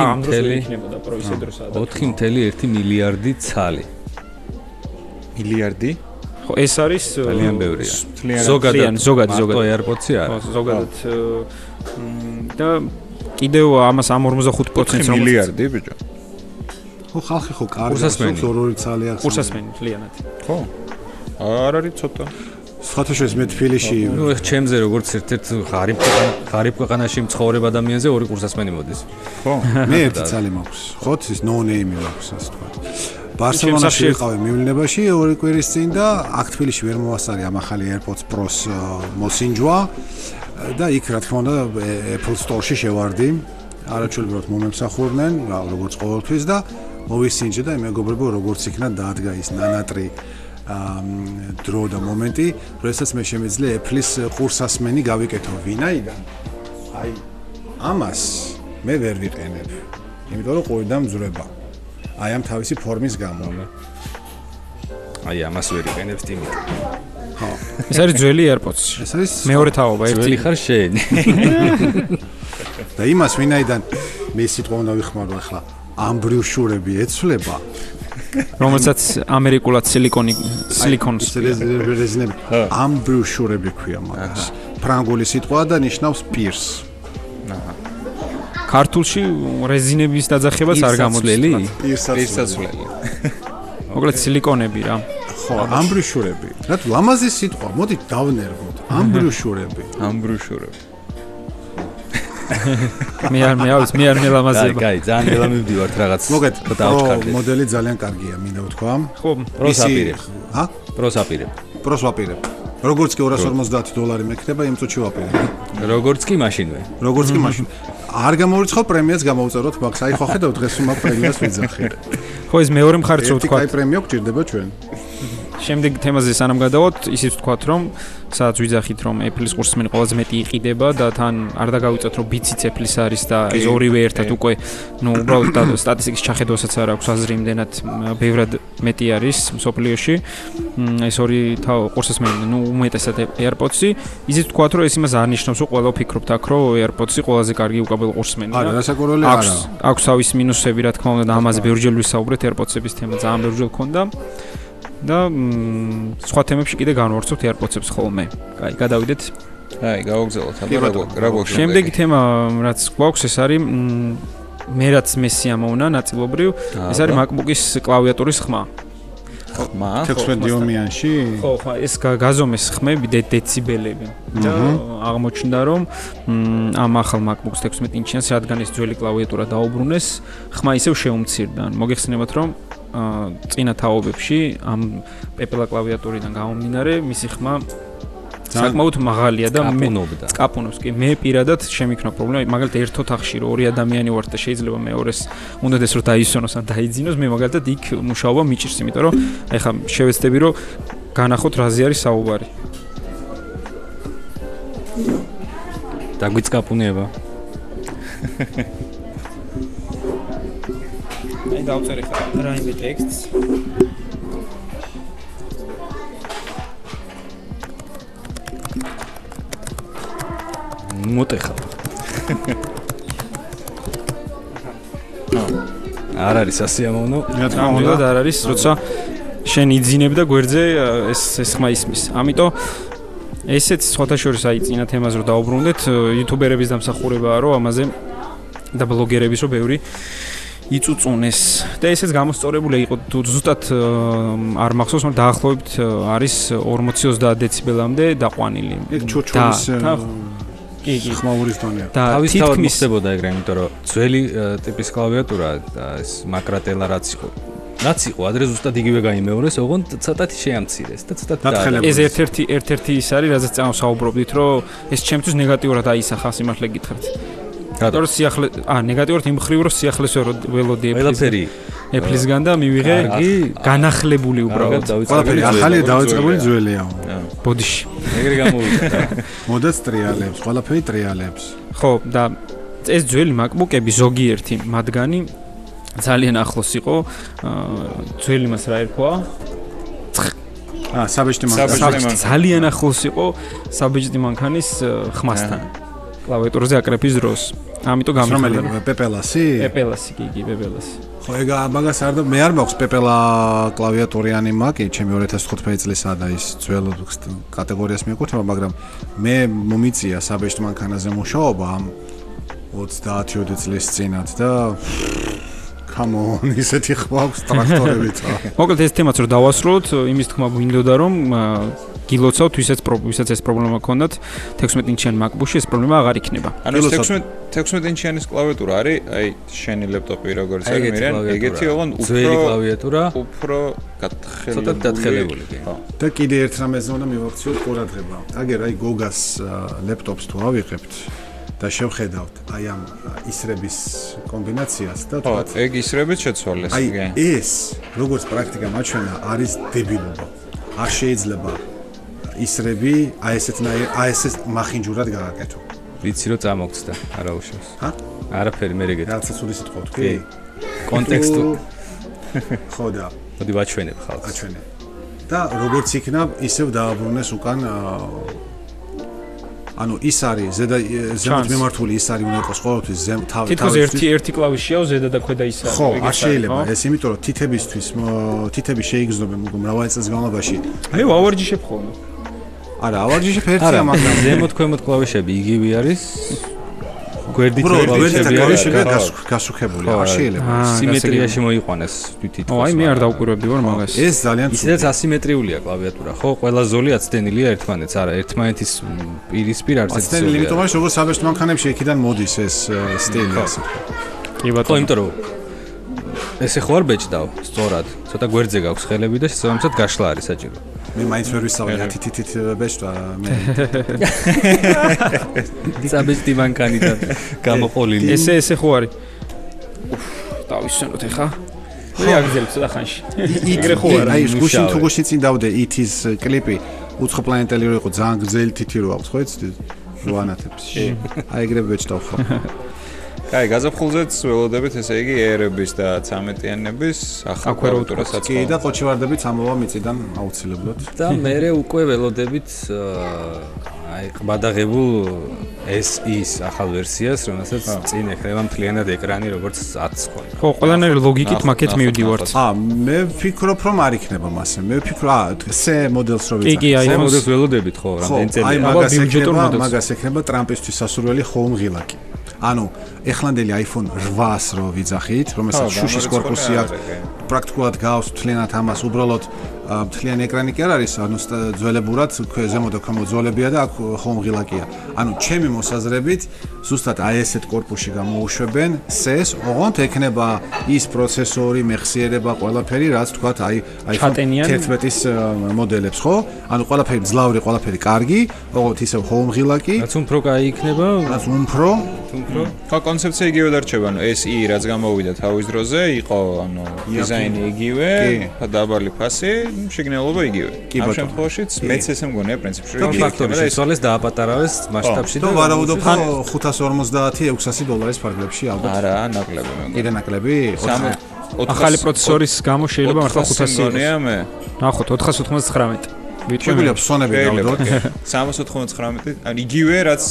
A: ამ დროს იქნებოდა პრო ისე დროსაც.
B: 4.1 მილიარდი ცალი.
D: მილიარდი
A: ხო, ეს არის
B: ძალიან ბევრია.
D: მთლიანად
A: ზოგადად, ზოგადად,
B: მარტო
A: ზოგადად.
B: AirPods-ი
A: ხო,
B: არა.
A: ზოგადად ö, მ, და კიდევ ამას ამ 45%-ს
D: 4 მილიარდი ბიჭო
C: ხო, ხალხი ხო
B: ყურსასმენი.
C: ორი-ორი ცალი ახსნა.
A: ყურსასმენი მთლიანად.
D: ხო არ არის ცოტა.
C: სხვათა შორის მე თბილისში
B: ნუ ეხ ჩემზე როგორც ერთ-ერთ ღარიბ ღარიბ ქვეყანაში მცხოვრებ ადამიანზე ორი კურსასმენი მოდის.
D: ხო?
C: მე ერთი ცალი მაქვს. ხო, ის no name მაქვს ასე თქვა. ბარსელონაში ვიყავი მივლინებაში ორი კვირის წინ და აქ თბილისში ვერ მოვასწარი ამ ახალი AirPods Pro-ს მოსინჯვა და იქ რა თქმა უნდა Apple Store-ში შევარდი. არაჩვეულებრივად მომემსახურნენ, როგორც ყოველთვის და მოვისინჯე და მეგობრებო როგორც იქნა დაადგა ის ნანატრი აა დრო და მომენტი, როდესაც მე შემეძლე Apple-ის ყურსასმენი გავიკეთო ვინაიდან. აი ამას მე ვერ ვიყენებ. იმიტომ რომ ყურიდან მძვრება. აი ამ თავისი ფორმის გამო.
B: აი ამას ვერ იყენებს ტიმიტრი.
A: ეს არის ძველი AirPods.
C: ეს არის
A: მეორე თაობა,
B: ძველი
A: ერთი
B: ხარ შენ.
C: და იმას ვინაიდან მე სიტყვა უნდა ვიხმარო ახლა. ამ ბრიუშურები ეცვლება.
A: რომელსაც ამერიკულად სილიკონი სილიკონს
C: რეზინები. ამ ბრიუშურები ქვია მაგას. ფრანგული სიტყვა და ნიშნავს პირს
A: ქართულში რეზინების დაძახებას არ
C: პირსაც
D: პირსაცვლელი.
A: მოკლედ სილიკონები რა.
C: ხო ამ ბრიუშურები რა თუ ლამაზი სიტყვა მოდი დავნერგოთ ამ ბრიუშურები
D: ამ ბრუშურები.
A: მე არ მე არის მე არ მელამაზება.
B: კაი, ძალიან მელა მივდივართ რაღაც.
C: მოგეთ
B: დაუჩქარდეთ.
C: მოდელი ძალიან კარგია მინდა ვთქვა
A: ხო,
B: პროს აპირებ.
C: ჰა
B: პროს აპირებ.
C: პროს ვაპირებ როგორც კი 250 დოლარი მექნება იმ წუთში ვაპირებ
B: როგორც კი მაშინვე.
C: როგორც კი მაშინ არ გამორიცხავ პრემიას გამოვწეროთ მაგს აი ხო ხედავ დღეს უმაკ პრემიას ვიძახი
A: ხო ეს მეორე მხარეც რო
C: ერთი
A: თქვა.
C: კაი პრემია გჭირდება ჩვენ
A: შემდეგ თემაზე სანამ გადავოთ, ისიც ვთქვათ, რომ სადაც ვიძახით, რომ Apple-ის ყურსმენი ყველაზე მეტი იყიდება და თან არ დაგავიწოთ, რომ ბიციც Apple-ის არის და ეს
C: კი,
A: ორივე ერთად
C: კი.
A: უკვე, ну, უბრალოდ და სტატისტიკის ჩახედვასაც არ აქვს აზრი იმდენად м, ბევრად მეტი არის მსოფლიოში. м, ეს ორი თა- ყურსმენი, ну, უმეტესად AirPods-ი, ისიც ვთქვათ, რომ ეს იმას არ ნიშნავს, რომ ყველა ვფიქრობთ აქ, რომ AirPods-ი ყველაზე კარგი უკაბელ ყურსმენია.
C: არა რასაკვირველი
A: აქვს
C: არა
A: აქვს თავის მინუსები, რა თქმა უნდა, და ამაზე ბევრჯერ ვისაუბრეთ AirPods-ების თემა ძალიან ბევრჯერ გქონდა. და სხვა თემებში კიდე განვარცხოთ AirPods-ებს ხოლმე. კაი, გადავიდეთ.
D: აი, გავაგზავნოთ. აბა რა რა გვაქვს?
A: შემდეგი თემა, რაც გვაქვს, ეს არის მე რაც მე სიამოვნა ნაწილობრივ, ეს არის MacBook-ის კლავიატურის ხმა.
D: ხმა.
C: 16 დიომიანში
A: ხო, ხო, ეს გა- გაზომეს ხმები დე- დეციბელები. და აღმოჩნდა, რომ მ, ამ ახალ MacBook-ს 16 ინჩიანს, რადგან ეს ძველი კლავიატურა დაუბრუნეს, ხმა ისევ შეუმცირდა. მოგეხსენებათ, რომ წინა თაობებში ამ პეპელა კლავიატურიდან გამომდინარე, მისი ხმა საკმაოდ მაღალია და მე კაპუნობს კი. მე პირადად შემიქნა პრობლემა მაგალითად ერთ ოთახში რო ორი ადამიანი ვართ და შეიძლება მეორეს უნდადეს რომ დაისვენოს ან დაიძინოს მე მაგალითად იქ მუშაობა მიჭირს იმიტომ რომ აი ხა შევეცდები რომ განახოთ რაზე არის საუბარი.
B: დაგვიწკაპუნება.
A: აი დავწერე ხა რაიმე ტექსტს.
B: მოტეხა. არ არის ასიამოვნო.
C: რა თქმა უნდა
A: ნამდვილად არ არის როცა შენ იძინებ და გვერდზე ეს ეს ხმა ისმის. ამიტომ ესეც სხვათა შორის აი წინა თემაზე რომ დაუბრუნდეთ იუთუბერების დამსახურებაა რომ ამაზე და ბლოგერების რომ ბევრი იწუწუნეს. და ესეც გამოსწორებული იყო თუ ზუსტად არ მახსოვს მაგრამ დაახლოებით არის 40-30 დეციბელამდე დაყვანილი.
C: ჩურჩულის
A: კი კი.
C: ხმაურის დონეა
A: და
B: თავისთავად
A: თითქმის
B: მოხდებოდა ეგრე, იმიტომ რომ ძველი ტიპის კლავიატურა და ეს მაკრატელა რაც იყო. რაც იყო, ადრე ზუსტად იგივე გაიმეორეს, ოღონდ ცოტათი შეამცირეს და ცოტათი
A: ეს ერთ-ერთი ერთ-ერთი ის არის რაზეც წამოსაუბრობდით რომ ეს ჩემთვის ნეგატიურად აისახა სიმართლე გითხრათ
B: რატო?
A: სიახლე ა ნეგატიურად იმ ხრივ რომ სიახლეს ვერ- ველოდი
B: ყველაფერი.
A: Apple-ისგან და მივიღე
B: კარგი.
A: განახლებული უბრალოდ.
C: ყველაფერი
B: დავიწყებული
C: ახალი
D: ძველია,
C: დავიწყებული
A: ბოდიში
B: ეგრე გამოვიდა.
C: მოდაც ტრიალებს ყველაფერი ტრიალებს.
A: ხო და ეს ძველი MacBook-ები ზოგიერთი მათგანი ძალიან ახლოს იყო. ძველი მას რა ერქვა?
C: აა საბეჭდი მანქანა
A: ძალიან ახლოს იყო საბეჭდი მანქანის ხმასთან. კლავიატურაზე აკრეფის დროს ამიტომ გამიხარდა
C: რომელი? პეპელასი?
A: პეპელასი კი კი პეპელასი.
C: ხო ეგ ა- მაგას არ და მე არ მაქვს პეპელა კლავიატურიანი მაკი ჩემი 2015 წლისა და ის ძველ კატეგორიას მიეკუთვნება მაგრამ მე მომიწია საბეჭდი მანქანაზე მუშაობა ამ 30-20 წლის წინათ და კამონ, ისეთი ხვავს ტრაქტორებით.
A: მოკლედ ეს თემაც რო დავასრულოთ, იმის თქმა გვინდოდა რომ გილოცავთ ვისაც ვისაც ეს პრობლემა ქონდათ 16 ინჩიან MacBook-ში ეს პრობლემა აღარ იქნება.
D: ანუ 16 16 ინჩიანის კლავიატურა არის, აი შენი ლეპტოპი როგორც არის, მერე ეგეთი ოღონ
B: უფრო კლავიატურა,
D: უფრო გათხელებული.
B: ცოტა დათხელებული კი.
C: და კიდე ერთ რამეზე უნდა მივაქციოთ ყურადღება. აგერ აი გოგას ლეპტოპს თუ ავიღებთ და შევხედავთ აი ამ ისრების კომბინაციას და
D: თქვა ეგ ისრებით შეცვალეს
C: აი ეს როგორც პრაქტიკა მაჩვენა არის დებილობა. არ შეიძლება ისრები აი ესეთნაირ აი ესეს მახინჯურად გააკეთო.
B: ვიცი რომ წამოგცდა, არა უშავს.
C: ჰა?
B: არაფერი მე რეგეთ.
C: რაცა სული სიტყვა თქვი?
B: კონტექსტუ.
C: ხო და.
B: მოდი ვაჩვენებ ხალხს.
C: აჩვენე. და როგორც იქნა, ისევ დააბრუნეს უკან ანუ ის არის ზედა ზემოთ მიმართული ის არის უნდა იყოს ყოველთვის ზემ
A: თავი თითქოს ერთი ერთი კლავიშია ზედა და ქვედა ის არის
C: ხო არ შეიძლება ეს იმიტომ რომ თითებისთვის თითები შეიგრძნობენ მრავალი წელს განმავლობაში
A: აი ვავარჯიშებ ხოლმე
C: არა, ავარჯიშებ ერთია, მაგრამ
B: ზემოთ ქვემოთ კლავიშები იგივე არის.
C: გვერდით კლავიშები გასუქებული, არ შეიძლება.
B: სიმეტრიაში მოიყვანეს თვითონ.
A: ო, აი მე არ დავკვირვებდი ვარ მაგას.
C: ეს ძალიან
B: ცუდია. ისედაც ასიმეტრიულია კლავიატურა, ხო? ყველა ზოლი აცდენილია ერთმანეთს, არა, ერთმანეთის პირისპირ არც
C: ერთი. აცდენილი, იმიტომ რომ როგორც საბეჭდ მანქანებში იქიდან მოდის ეს სტილი ასე.
A: კი ბატონო.
B: ხო, იმიტომ რომ ესე ხო არ ბეჭდავ, სწორად. ცოტა გვერდზე გაქვს ხელები და შესაბამისად გაშლა არის საჭირო.
C: მე მაინც ვერ ვისწავლე ათი თითით ბეჭდა მე.
B: დაბეჭდი მანქანიდან გამოყოლილი.
A: ესე ესე ხო არის? დავისვენოთ ახლა. მე აგზელებ ცოტა ხანში.
C: იგრე ხო არა? აი გუშინ თუ გუშინ წინ დავდე ითის კლიპი უცხო პლანეტელი რო იყო ძალიან გზელი თითი რო აქვს ხო იცი? როანათებს. აი ეგრე ბეჭდავ ხო?
D: კაი, გაზაფხულზეც ველოდებით, ესე იგი, ერების და 13-იანების ახალ კვარტურასაც.
C: კი, და ყოჩივარდებით ამოვა მიწიდან აუცილებლად.
B: და მე უკვე ველოდებით აი, ყბადაღებულ SE-ს ახალ ვერსიას, რომელსაც წინ ექნება მთლიანად ეკრანი, როგორც 10 ხონი.
A: ხო, ყველანაირი ლოგიკით მაკეთ მივდივართ.
C: აა, მე ვფიქრობ, რომ არ იქნება მასე. მე ვფიქრობ, აა, C მოდელს რო
A: კი, აი,
B: მოდელს ველოდებით ხო, რამდენი წელი.
C: აი, მაგას ექნება, მაგას ექნება ტრამპისთვის სასურველი home ღილაკი. ანუ ეხლანდელი iPhone 8-ს რო ვიძახით, რომელსაც შუშის корпуსი აქვს, პრაქტიკულად გავს მთლიანად ამას, უბრალოდ მთლიანი ეკრანი კი არ არის, ანუ ძველებურად ზემო და ქვემო ძოლებია და აქ ხომ ღილაკია. ანუ ჩემი მოსაზრებით, ზუსტად აი ესეთ корпуში გამოუშვებენ სეს, ოღონდ ექნება ის პროცესორი, მეხსიერება, ყველაფერი, რაც თქვათ აი
A: iPhone
C: 11-ის მოდელებს, ხო? ანუ ყველაფერი ძლავრი, ყველაფერი კარგი, ოღონდ ისევ ხომ ღილაკი.
B: რაც უფრო კაი იქნება,
C: რაც უფრო,
B: უფრო.
D: ხო, კონცეფცია იგივე დარჩება, ანუ SE რაც გამოვიდა თავის დროზე, იყო ანუ დიზაინი იგივე, დაბალი ფასი შეგნელობა იგივე. ამ შემთხვევაშიც მეც ესე მგონია პრინციპში.
B: ფაქტორი შეცვალეს დააპატარავეს მასშტაბში
C: და ვარაუდობ 550 600 დოლარის ფარგლებში ალბათ.
D: არა, ნაკლები მე.
C: კიდე ნაკლები?
A: ახალი პროცესორის გამო შეიძლება მართლა 500
D: მგონია მე.
A: ნახოთ 499
C: შეგვიძლია ფსონები დავდოთ
D: 399 ან იგივე რაც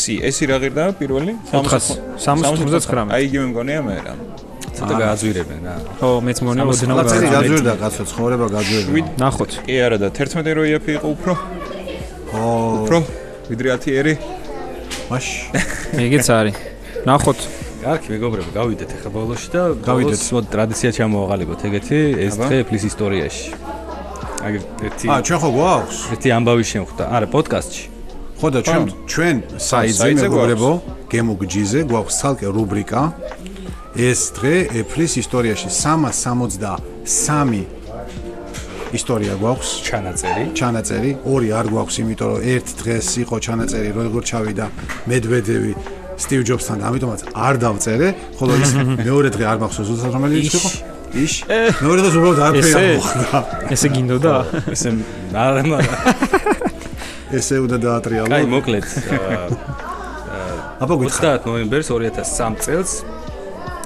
D: SE SE რა ღირდა პირველი
A: 399
D: აი იგივე მგონია მე რა
B: ცოტა გააძვირებენ რა.
A: ხო, მეც მგონია ოდნავ
C: გააძვირდა. გააძვირდა კაცო, ცხოვრება გააძვირდა.
A: ნახოთ.
D: კი არა და 11 რო იაფი იყო უფრო.
C: ო,
D: უფრო ვიდრე 10 ერი.
C: მაშ.
A: ეგეც არის. ნახოთ.
B: კარგი, მეგობრებო, გავიდეთ ახლა ბოლოში და გავიდეთ. მოდ ტრადიცია ჩამოაყალიბოთ ეგეთი ეს დღე ეფლის ისტორიაში. აი ერთი
C: აა, ჩვენ ხო გვაქვს?
B: ერთი ამბავი შემხვდა. არა, პოდკასტში.
C: ხო და ჩვენ ჩვენ საიძე მეგობრებო, გემოგჯიზე გვაქვს ცალკე რუბრიკა ეს დღე ეფლის ისტორიაში 363 ისტორია გვაქვს.
B: ჩანაწერი.
C: ჩანაწერი. ორი არ გვაქვს იმიტომ რომ ერთ დღეს იყო ჩანაწერი როგორ ჩავიდა მედვედევი სტივ ჯობსთან ამიტომაც არ დავწერე ხოლო ის მეორე დღე არ მახსოვს უცებ რომელი ის იყო. ის მეორე დღეს უბრალოდ არ მოხდა
A: ესე გინდოდა.
B: ესე არა მაგრამ
C: ესე უნდა დაატრიალო.
B: აი მოკლედ.
C: აბა გითხრა
B: 30 ნოემბერს 2003 წელს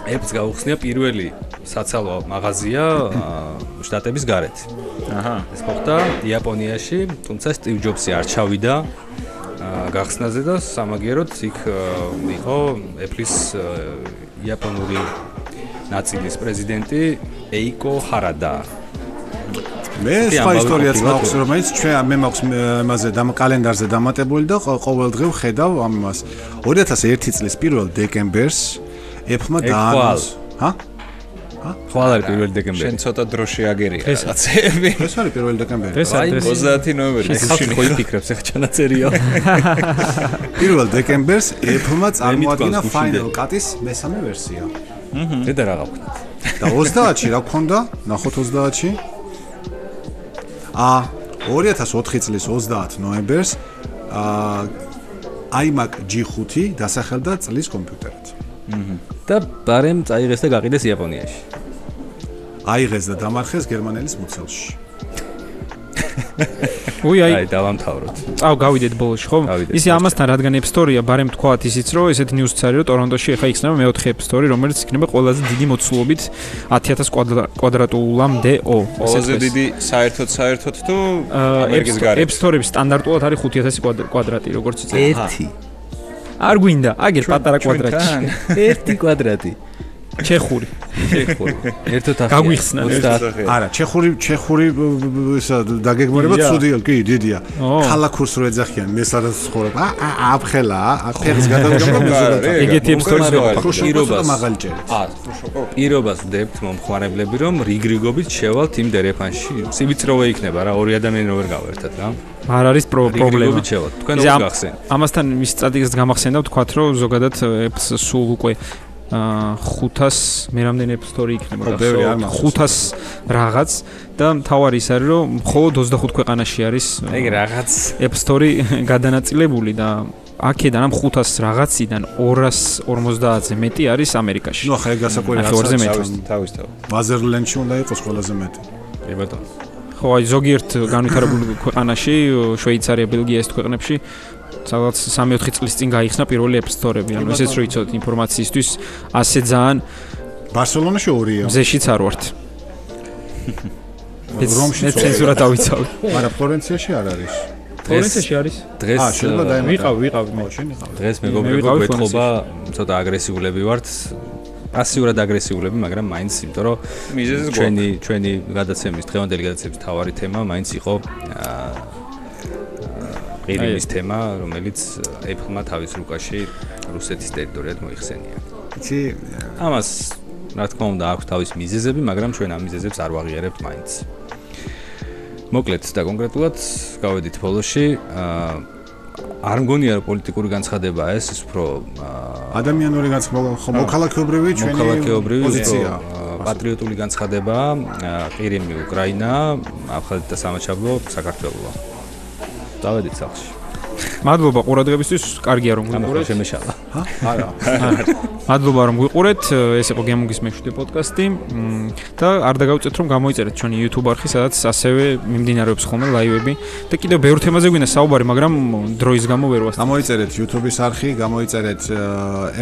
B: Apple-ს გაუხსნია პირველი საცალო მაღაზია შტატების გარეთ.
D: აჰა.
B: ეს ხოხტა იაპონიაში, თუმცა Steve Jobs-ი არ ჩავიდა გახსნაზე და სამაგიეროდ იქ იყო Apple-ის იაპონური ნაწილის პრეზიდენტი Eiko Harada.
C: მე სხვა ისტორიაც მაქვს, რომელიც ჩვენ მე მაქვს ამაზე და კალენდარზე დამატებული და ყოველდღე ვხედავ ამას. 2001 წლის 1 დეკემბერს ეფმა დაანონს. ჰა?
B: ხვალ არის 1 დეკემბერი.
D: შენ ცოტა დროში აგერია რაღაცეები.
C: ეს არის 1 დეკემბერი.
A: დღეს არის
D: 30 ნოემბერი.
B: ხალხი ხო იფიქრებს ახლა ჩანაწერია.
C: 1 დეკემბერს Apple-მა წარმოადგინა Final Cut-ის მესამე ვერსია.
B: აჰა. და რა გაქვთ?
C: და 30-ში რა გქონდა? ნახოთ 30-ში. ა 2004 წლის 30 ნოემბერს ა iMac G5 დასახელდა წლის კომპიუტერად.
B: და ბარემ წაიღეს და გაყიდეს იაპონიაში.
C: აიღეს და დამარხეს გერმანელის მუცელში.
A: უი აი
B: აი დავამთავროთ.
A: წავ გავიდეთ ბოლოში ხო? ისი ამასთან რადგან App Store-ია, ბარემ თქვათ ისიც რომ ესეთი news-ც არის რომ ტორონტოში ახლა იქნება მეოთხე App Store, რომელიც იქნება ყველაზე დიდი მოცულობით 10000 კვადრატულამდეო.
D: ყველაზე დიდი საერთოდ საერთოდ თუ ამერიკის
A: App
D: გარეთ.
A: Store-ების სტანდარტულად არის 5000 კვადრ- კვადრატი, როგორც იწება.
B: 1
A: არ გვინდა, აგერ პატარა კვადრატი.
B: 1 კვადრატი.
A: ჩეხური.
B: შეხური. ერთად ახლა
A: გაგვიხსნა,
B: 30
C: არა, ჩეხური ჩეხური ისა დაგეგმარება ცუდია, კი, დიდია.
A: ო.
C: ქალაქურს რო ეძახიან, მე სადაც ცხოვრობ. ა ა აფხელა, ა ფეხს გადავგებო მე ზოგადად.
D: არა,
A: ეგეთი
C: ხუშოკო
B: პირობას.
C: მაღალი ჭერით.
D: ა,
B: პირობას ვდებთ მომხმარებლები რომ რიგრიგობით შევალთ იმ დერეფანში. სივიწროვე იქნება რა, ორი ადამიანი რო ვერ გავერთად რა.
A: არ არის პრო- პრობლემა.
B: თქვენ
A: ამ-
B: გახსენთ?
A: ამასთან მის სტრატეგიას გამახსენდა ვთქვათ რომ ზოგადად Apps სულ უკვე 500 მე რამდენი App Store იქნება გახსოვთ? 500 რაღაც და მთავარი ის არის რომ მხოლოდ 25 ქვეყანაში არის
B: ეგ რაღაც
A: App Store გადანაწილებული და აქედან ამ 500 რაღაციდან 250-ზე მეტი არის ამერიკაში.
C: ნუ ახლა ეგ გასაკვირი
A: ახლა ორზე
C: არც
A: მეტი.
C: არის.
D: თავის თავ.
C: ბაზერლენდში უნდა იყოს ყველაზე მეტი.
B: კი ბატონო.
A: ხო, აი ზოგიერთ განვითარებულ ქვეყანაში, შვეიცარია, ბელგია ეს ქვეყნებში სადაც 3-4 წლის წინ გაიხსნა პირველი Store-ები. ანუ ესეც რო იცოდეთ ინფორმაციისთვის, ასე ძალიან
C: ბარსელონაში ორია.
A: მზეშიც არ ვართ.
C: რომში
A: მე ცენზურა დავიცავ.
C: არა, ფლორენციაში არ არის.
A: ფლორენციაში არის?
B: დღეს
C: აა, შეიძლება დაემატა.
A: ვიყავ, ვიყავ მე.
C: შენ იყავ.
B: დღეს
A: მე
B: მეგობრებო გვეთყობა ცოტა აგრესიულები ვართ. პასიურად აგრესიულები, მაგრამ მაინც იმიტომ რომ ჩვენი ჩვენი გადაცემის დღევანდელი გადაცემის თავარი თემა მაინც იყო აა ყირიმის თემა, რომელიც Apple-მა თავის რუკაში რუსეთის ტერიტორიად მოიხსენია.
C: იცი,
B: ამას რა თქმა უნდა აქვს თავის მიზეზები, მაგრამ ჩვენ ამ მიზეზებს არ ვაღიარებთ მაინც. მოკლედ და კონკრეტულად გავედით ბოლოში, აა არ მგონია რომ პოლიტიკური განცხადებაა ეს, ის უფრო
C: ადამიანური განცხადება, ხო, მოქალაქეობრივი ჩვენი
B: მოქალაქეობრივი
C: პოზიცია.
B: პატრიოტული განცხადებაა, აა, ყირიმი უკრაინა, აფხაზეთი და სამაჩაბლო საქართველო. დავედით სახში.
A: მადლობა ყურადღებისთვის, კარგია რომ გვიყურეთ.
B: შემეშალა.
C: არა.
A: მადლობა რომ გვიყურეთ. ეს იყო გემუგის მეშვიდე პოდკასტი. მ, და არ დაგავწეთ რომ გამოიწერეთ ჩვენი YouTube არხი, სადაც ასევე მიმდინარეობს ხოლმე ლაივები და კიდევ ბევრ თემაზე გვინდა საუბარი, მაგრამ დროის გამო ვერ ვასწავლე.
C: გამოიწერეთ YouTube-ის არხი, გამოიწერეთ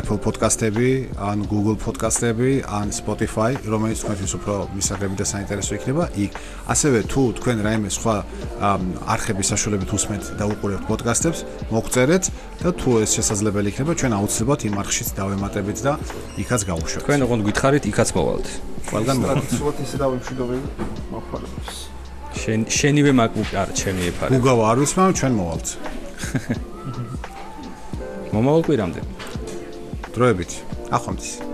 C: Apple podcast-ები, ან Google podcast-ები, ან Spotify, რომელიც თქვენთვის უფრო მისაღები და საინტერესო იქნება. იქ ასევე თუ თქვენ რაიმე სხვა არხების საშუალებით უსმენთ და უყურებთ პოდკასტებს, მოგწერეთ და თუ ეს შესაძლებელი იქნება, ჩვენ აუცილებლად იმ არხშიც დავემატებით და იქაც გავუშვებთ.
B: თქვენ ოღონდ გითხარით, იქაც მოვალთ.
C: ყველგან
A: სულად ისე დავიმშვიდობები მოხვალებს.
B: შენ შენივე MacBook არა, ჩემი ეფარე.
C: გუგავა არ ვისმევ, ჩვენ მოვალთ.
B: მომავალ კვირამდე.
C: დროებით. ახონდის.